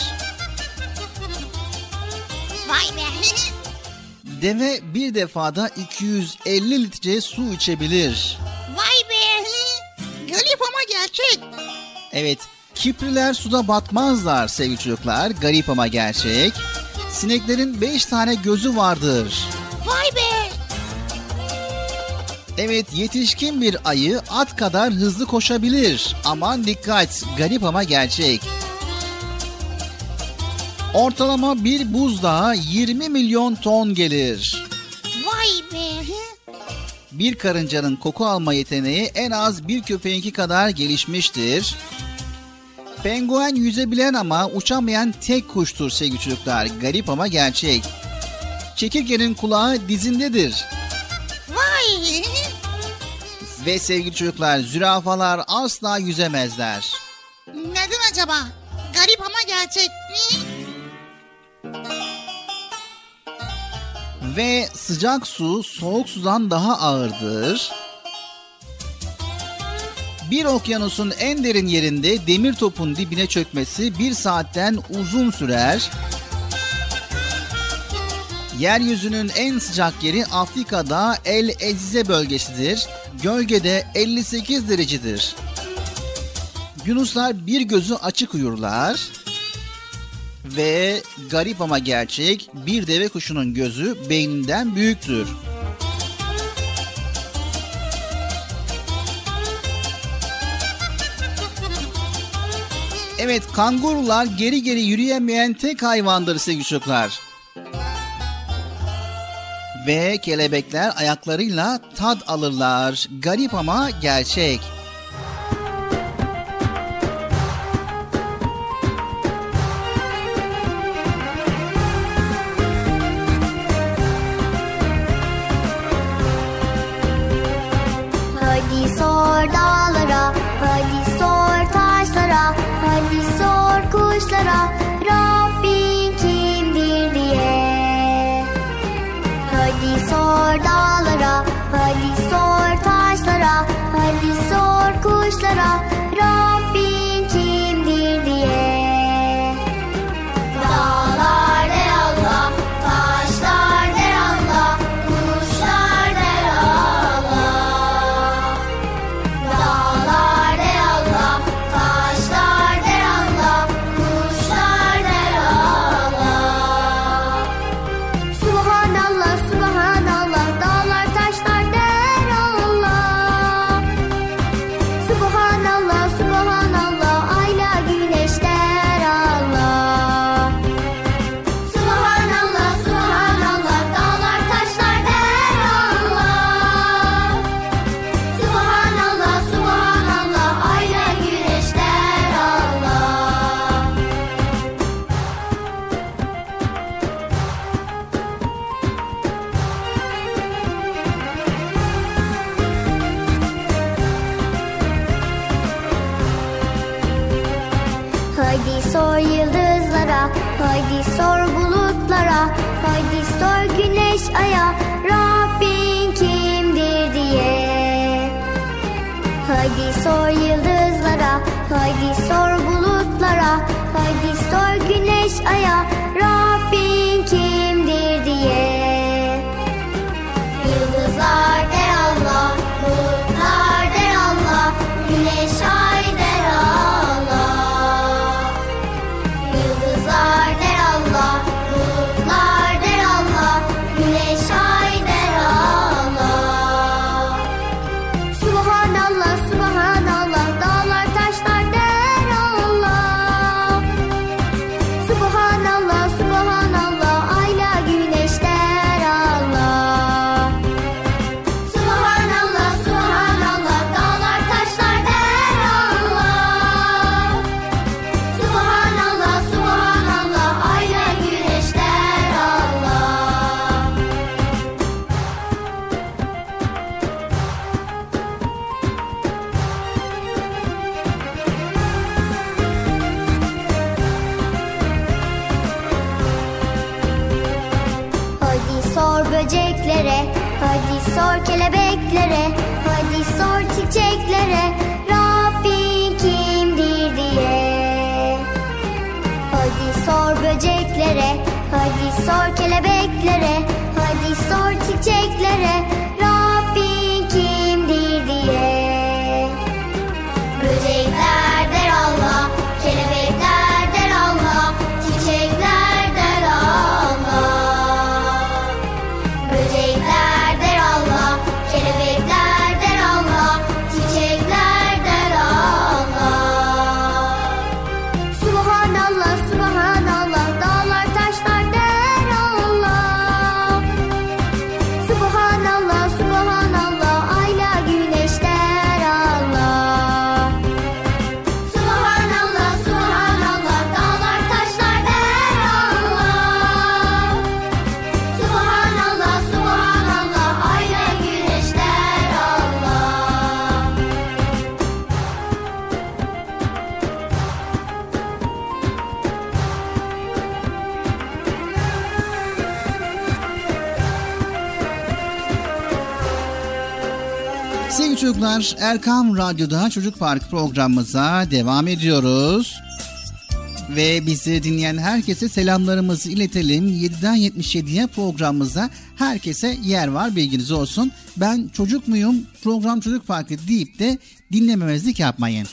Deve bir defada 250 litre su içebilir. Vay be. Garip ama gerçek. Evet, kipriler suda batmazlar sevgili çocuklar. Garip ama gerçek. Sineklerin 5 tane gözü vardır. Vay be. Evet, yetişkin bir ayı at kadar hızlı koşabilir. Aman dikkat, garip ama gerçek. Ortalama bir buzdağı 20 milyon ton gelir. Vay be. Bir karıncanın koku alma yeteneği en az bir köpeğinki kadar gelişmiştir. Penguen yüzebilen ama uçamayan tek kuştur sevgili çocuklar. Garip ama gerçek. Çekirgenin kulağı dizindedir. Vay. Ve sevgili çocuklar zürafalar asla yüzemezler. Neden acaba? Garip ama gerçek. Ve sıcak su soğuk sudan daha ağırdır. Bir okyanusun en derin yerinde demir topun dibine çökmesi bir saatten uzun sürer. Yeryüzünün en sıcak yeri Afrika'da El Ezize bölgesidir. Gölgede 58 derecedir. Yunuslar bir gözü açık uyurlar. Ve garip ama gerçek bir deve kuşunun gözü beyninden büyüktür. Evet kangurular geri geri yürüyemeyen tek hayvandır sevgili çocuklar. Ve kelebekler ayaklarıyla tad alırlar. Garip ama gerçek. Rabbin kimdir diye. Hadi sor dağlara Hadi sor taşlara Hadi sor kuşlara. Rabbin haydi sor bulutlara, haydi sor güneş aya, sor kelebeklere, Çocuklar Erkam Radyo'da Çocuk Park programımıza devam ediyoruz. Ve bizi dinleyen herkese selamlarımızı iletelim. 7'den 77'ye programımızda herkese yer var bilginiz olsun. Ben çocuk muyum program Çocuk Parkı deyip de dinlememezlik yapmayın.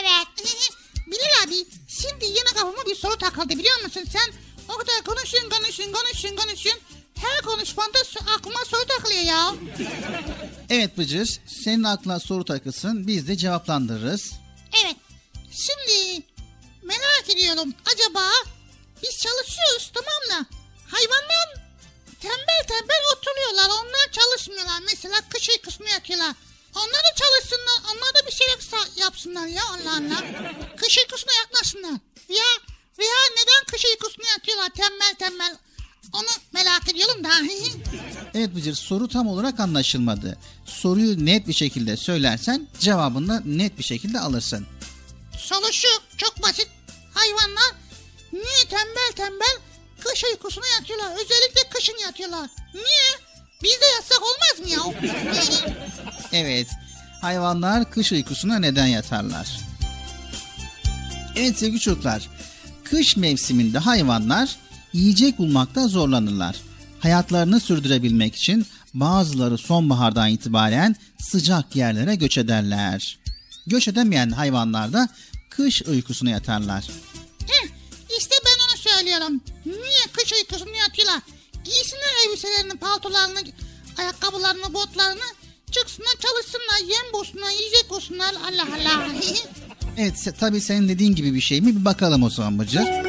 Evet. [LAUGHS] Bilal abi şimdi yine kafama bir soru takıldı biliyor musun sen? O kadar konuşun konuşun konuşun konuşun. Her konuşmanda aklıma soru takılıyor ya. Evet Bıcır senin aklına soru takılsın biz de cevaplandırırız. Evet. Şimdi merak ediyorum acaba biz çalışıyoruz tamam mı? Hayvanlar tembel tembel oturuyorlar. Onlar çalışmıyorlar. Mesela kış uykusunu yatıyorlar. Onlar da çalışsınlar. Onlar da bir sa- yapsınlar ya Allah Allah. kış uykusuna yatmasınlar. Ya veya neden kış uykusuna yatıyorlar tembel tembel. Onu merak ediyorum da. [LAUGHS] Evet Bıcır soru tam olarak anlaşılmadı. Soruyu net bir şekilde söylersen cevabını da net bir şekilde alırsın. Soru şu çok basit. Hayvanlar niye tembel tembel kış uykusuna yatıyorlar? Özellikle kışın yatıyorlar. Niye? Biz de yatsak olmaz mı ya? [LAUGHS] Evet, hayvanlar kış uykusuna neden yatarlar? Evet sevgili çocuklar, kış mevsiminde hayvanlar yiyecek bulmakta zorlanırlar. Hayatlarını sürdürebilmek için bazıları sonbahardan itibaren sıcak yerlere göç ederler. Göç edemeyen hayvanlar da kış uykusuna yatarlar. Heh, işte ben onu söylüyorum. Niye kış uykusunu yatıyorlar? Giysinler elbiselerini, paltolarını, ayakkabılarını, botlarını. Çıksınlar çalışsınlar, yem bulsunlar, yiyecek bulsunlar. Allah Allah. [LAUGHS] Evet tabii senin dediğin gibi bir şey mi? Bir bakalım o zaman Bıcır.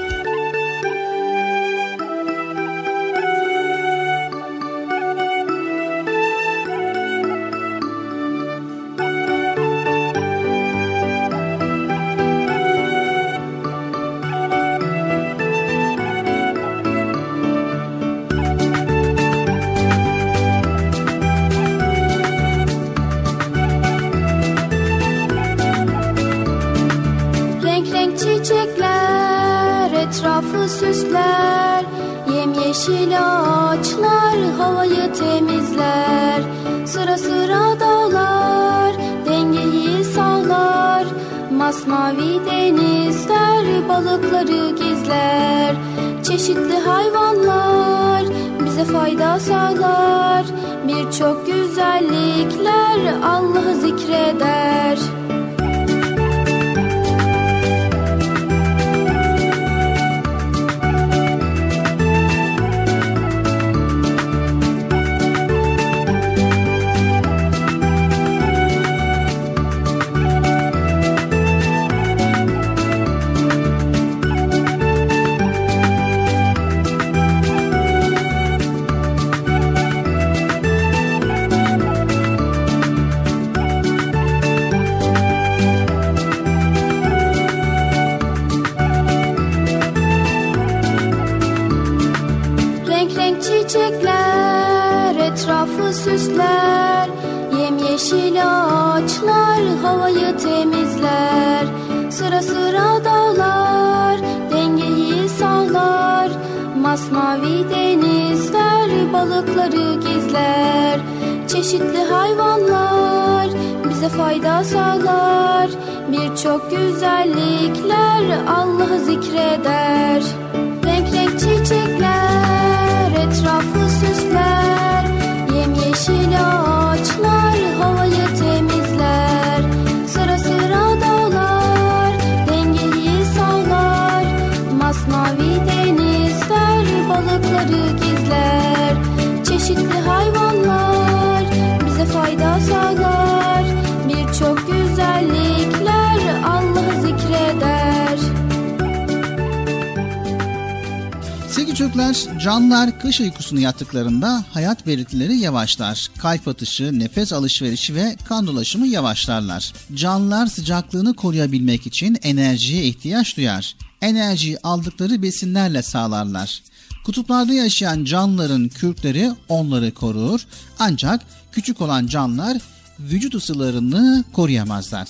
Kış uykusunu yattıklarında hayat belirtileri yavaşlar. Kalp atışı, nefes alışverişi ve kan dolaşımı yavaşlarlar. Canlılar sıcaklığını koruyabilmek için enerjiye ihtiyaç duyar. Enerjiyi aldıkları besinlerle sağlarlar. Kutuplarda yaşayan canlıların kürkleri onları korur ancak küçük olan canlılar vücut ısılarını koruyamazlar.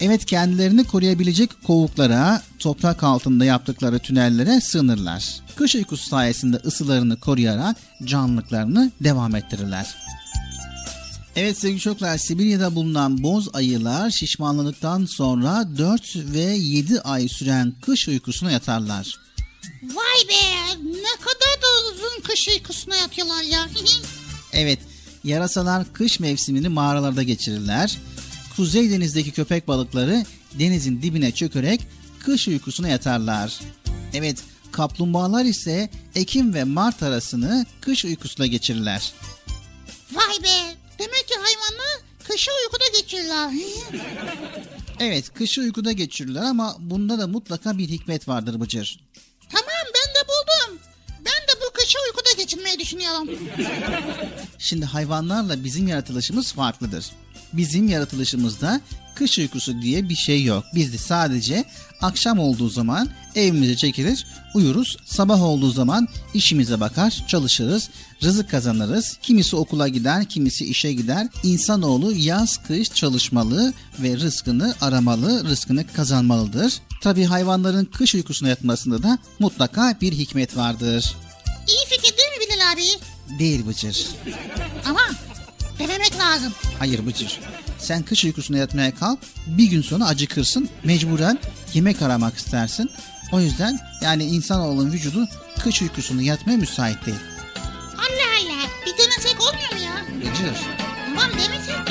Evet kendilerini koruyabilecek kovuklara, toprak altında yaptıkları tünellere sığınırlar. Kış uykusu sayesinde ısılarını koruyarak canlılıklarını devam ettirirler. Evet sevgili çocuklar Sibirya'da bulunan boz ayılar şişmanladıktan sonra 4 ve 7 ay süren kış uykusuna yatarlar. Vay be ne kadar da uzun kış uykusuna yatıyorlar ya. Evet yarasalar kış mevsimini mağaralarda geçirirler. Kuzey denizdeki köpek balıkları denizin dibine çökerek kış uykusuna yatarlar. Evet kaplumbağalar ise Ekim ve Mart arasını kış uykusuna geçirirler. Vay be demek ki hayvanlar kışı uykuda geçirirler. Evet kışı uykuda geçirirler ama bunda da mutlaka bir hikmet vardır Bıcır. tamam ben de buldum. Ben de bu kışı uykuda geçirmeyi düşünüyorum. Şimdi hayvanlarla bizim yaratılışımız farklıdır. Bizim yaratılışımızda kış uykusu diye bir şey yok. Biz de sadece akşam olduğu zaman evimize çekilir, uyuruz. Sabah olduğu zaman işimize bakar, çalışırız, rızık kazanırız. Kimisi okula gider, kimisi işe gider. İnsanoğlu yaz kış çalışmalı ve rızkını aramalı, rızkını kazanmalıdır. Tabii hayvanların kış uykusuna yatmasında da mutlaka bir hikmet vardır. İyi fikir değil mi Bilal abi? Değil Bıcır. Ama denemek lazım. Hayır Bıcır. Sen kış uykusuna yatmaya kalk. Bir gün sonra acıkırsın. Mecburen yemek aramak istersin. O yüzden yani insanoğlunun vücudu kış uykusunu yatmaya müsait değil. Allah Allah. Bir denesek olmuyor mu ya? Bıcır. Tamam demesek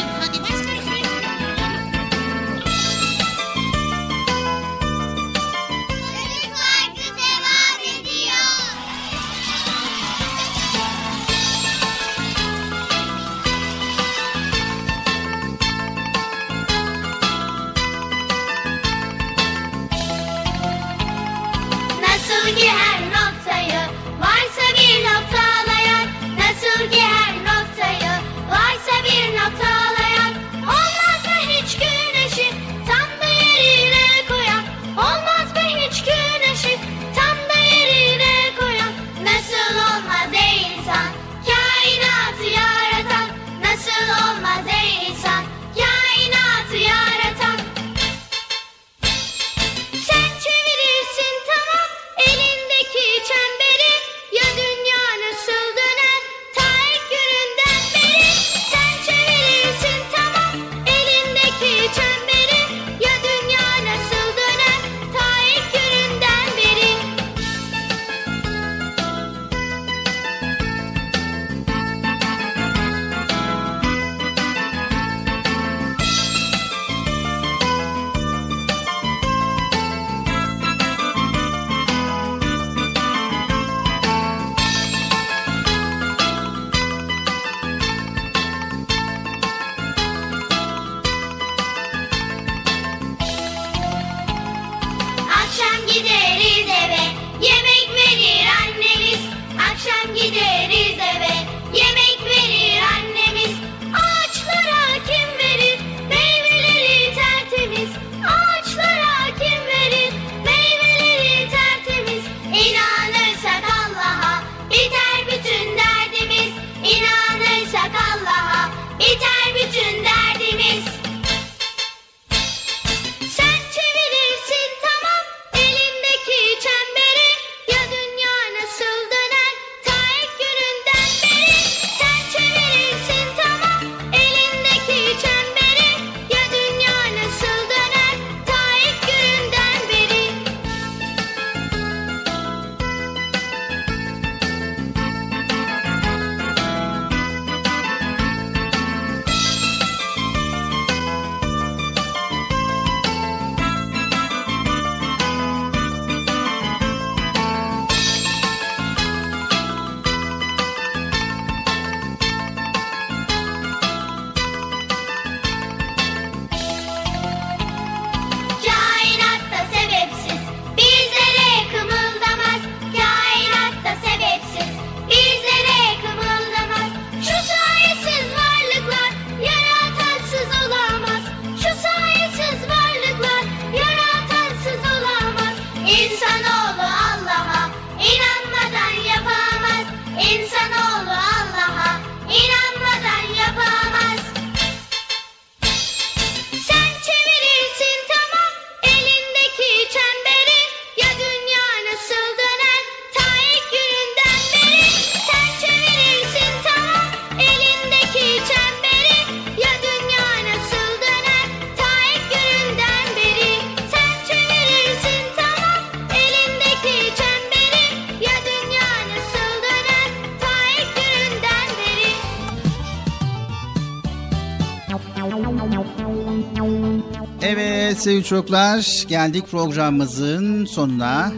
sevgili çocuklar geldik programımızın sonuna.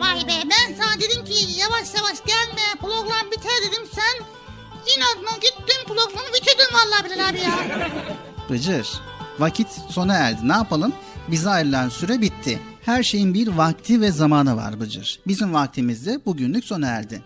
Vay be ben sana dedim ki yavaş yavaş gelme program biter dedim sen inadına gittin programı bitirdin vallahi Bilal abi ya. [LAUGHS] Bıcır vakit sona erdi ne yapalım? Bize ayrılan süre bitti. Her şeyin bir vakti ve zamanı var Bıcır. Bizim vaktimiz de bugünlük sona erdi.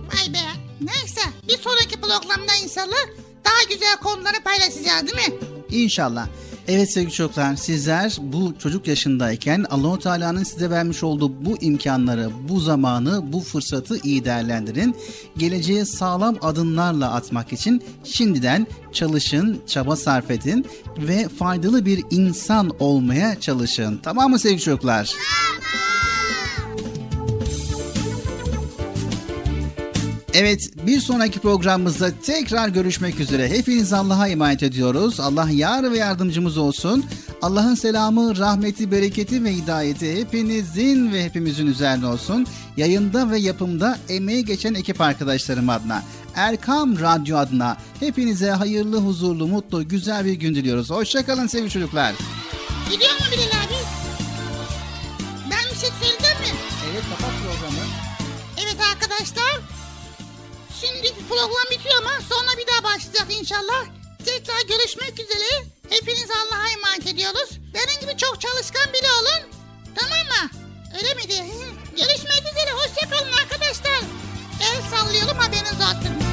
Vay be neyse bir sonraki programda inşallah daha güzel konuları paylaşacağız değil mi? İnşallah. Evet sevgili çocuklar sizler bu çocuk yaşındayken Allahu Teala'nın size vermiş olduğu bu imkanları, bu zamanı, bu fırsatı iyi değerlendirin. Geleceğe sağlam adımlarla atmak için şimdiden çalışın, çaba sarf edin ve faydalı bir insan olmaya çalışın. Tamam mı sevgili çocuklar? Evet bir sonraki programımızda tekrar görüşmek üzere. Hepiniz Allah'a emanet ediyoruz. Allah yar ve yardımcımız olsun. Allah'ın selamı, rahmeti, bereketi ve hidayeti hepinizin ve hepimizin üzerine olsun. Yayında ve yapımda emeği geçen ekip arkadaşlarım adına. Erkam Radyo adına hepinize hayırlı, huzurlu, mutlu, güzel bir gün diliyoruz. Hoşçakalın sevgili çocuklar. Şimdi program bitiyor ama sonra bir daha başlayacak inşallah. Tekrar görüşmek üzere. Hepiniz Allah'a emanet ediyoruz. Benim gibi çok çalışkan biri olun. Tamam mı? Öyle miydi? Görüşmek üzere. Hoşçakalın arkadaşlar. El sallıyorum haberiniz olsun.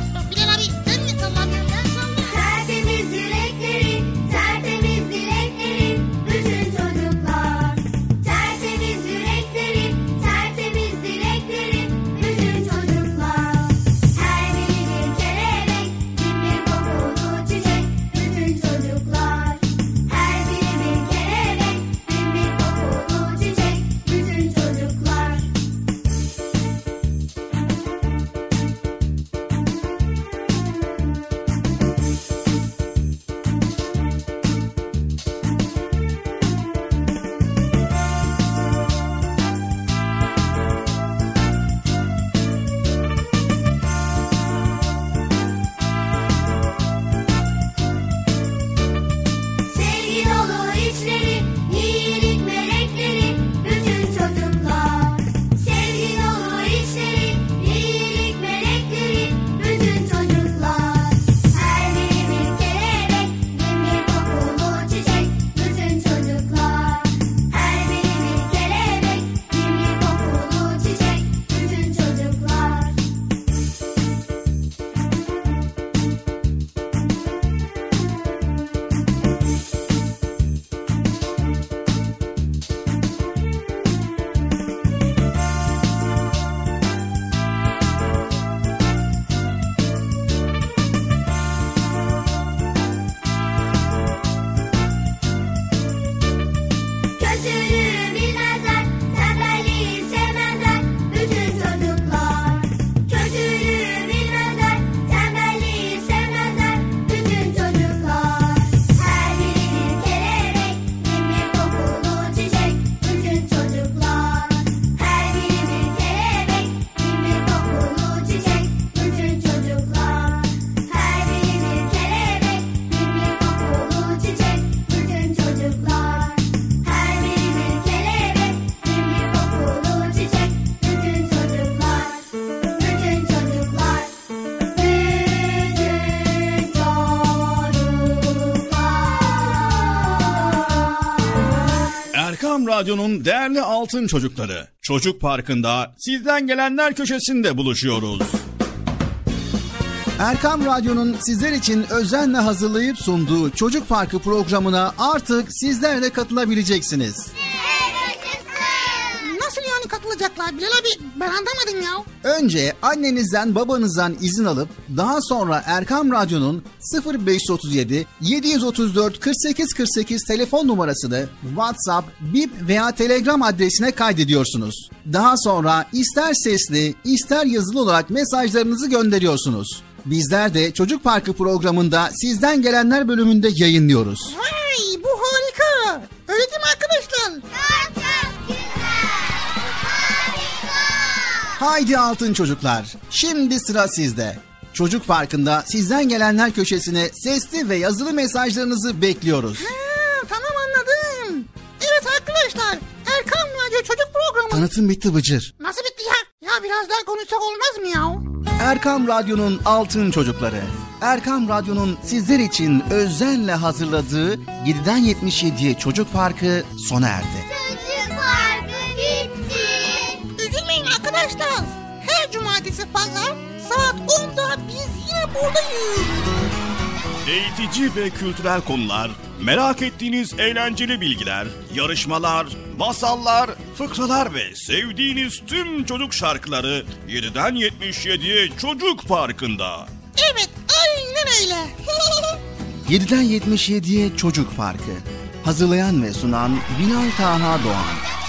Radyo'nun değerli altın çocukları. Çocuk Parkı'nda sizden gelenler köşesinde buluşuyoruz. Erkam Radyo'nun sizler için özenle hazırlayıp sunduğu Çocuk Parkı programına artık sizler de katılabileceksiniz. Nasıl yani katılacaklar Bilal abi? Ben anlamadım ya. Önce annenizden babanızdan izin alıp daha sonra Erkam Radyo'nun 0537 734 48 48 telefon numarasını WhatsApp, Bip veya Telegram adresine kaydediyorsunuz. Daha sonra ister sesli ister yazılı olarak mesajlarınızı gönderiyorsunuz. Bizler de Çocuk Parkı programında sizden gelenler bölümünde yayınlıyoruz. Vay bu harika. Öyle değil mi arkadaşlar? Haydi altın çocuklar. Şimdi sıra sizde. Çocuk Parkı'nda sizden gelenler köşesine sesli ve yazılı mesajlarınızı bekliyoruz. Ha, tamam anladım. Evet arkadaşlar. Erkan Radyo Çocuk Programı. Tanıtım bitti Bıcır. Nasıl bitti ya? Ya biraz daha konuşsak olmaz mı ya? Erkam Radyo'nun altın çocukları. Erkam Radyo'nun sizler için özenle hazırladığı 7'den 77'ye Çocuk Parkı sona erdi. Arkadaşlar. Her cumartesi pazar saat 10'da biz yine buradayız. Eğitici ve kültürel konular, merak ettiğiniz eğlenceli bilgiler, yarışmalar, masallar, fıkralar ve sevdiğiniz tüm çocuk şarkıları 7'den 77'ye Çocuk Parkı'nda. Evet aynen öyle. [LAUGHS] 7'den 77'ye Çocuk Parkı. Hazırlayan ve sunan Bilal Taha Doğan.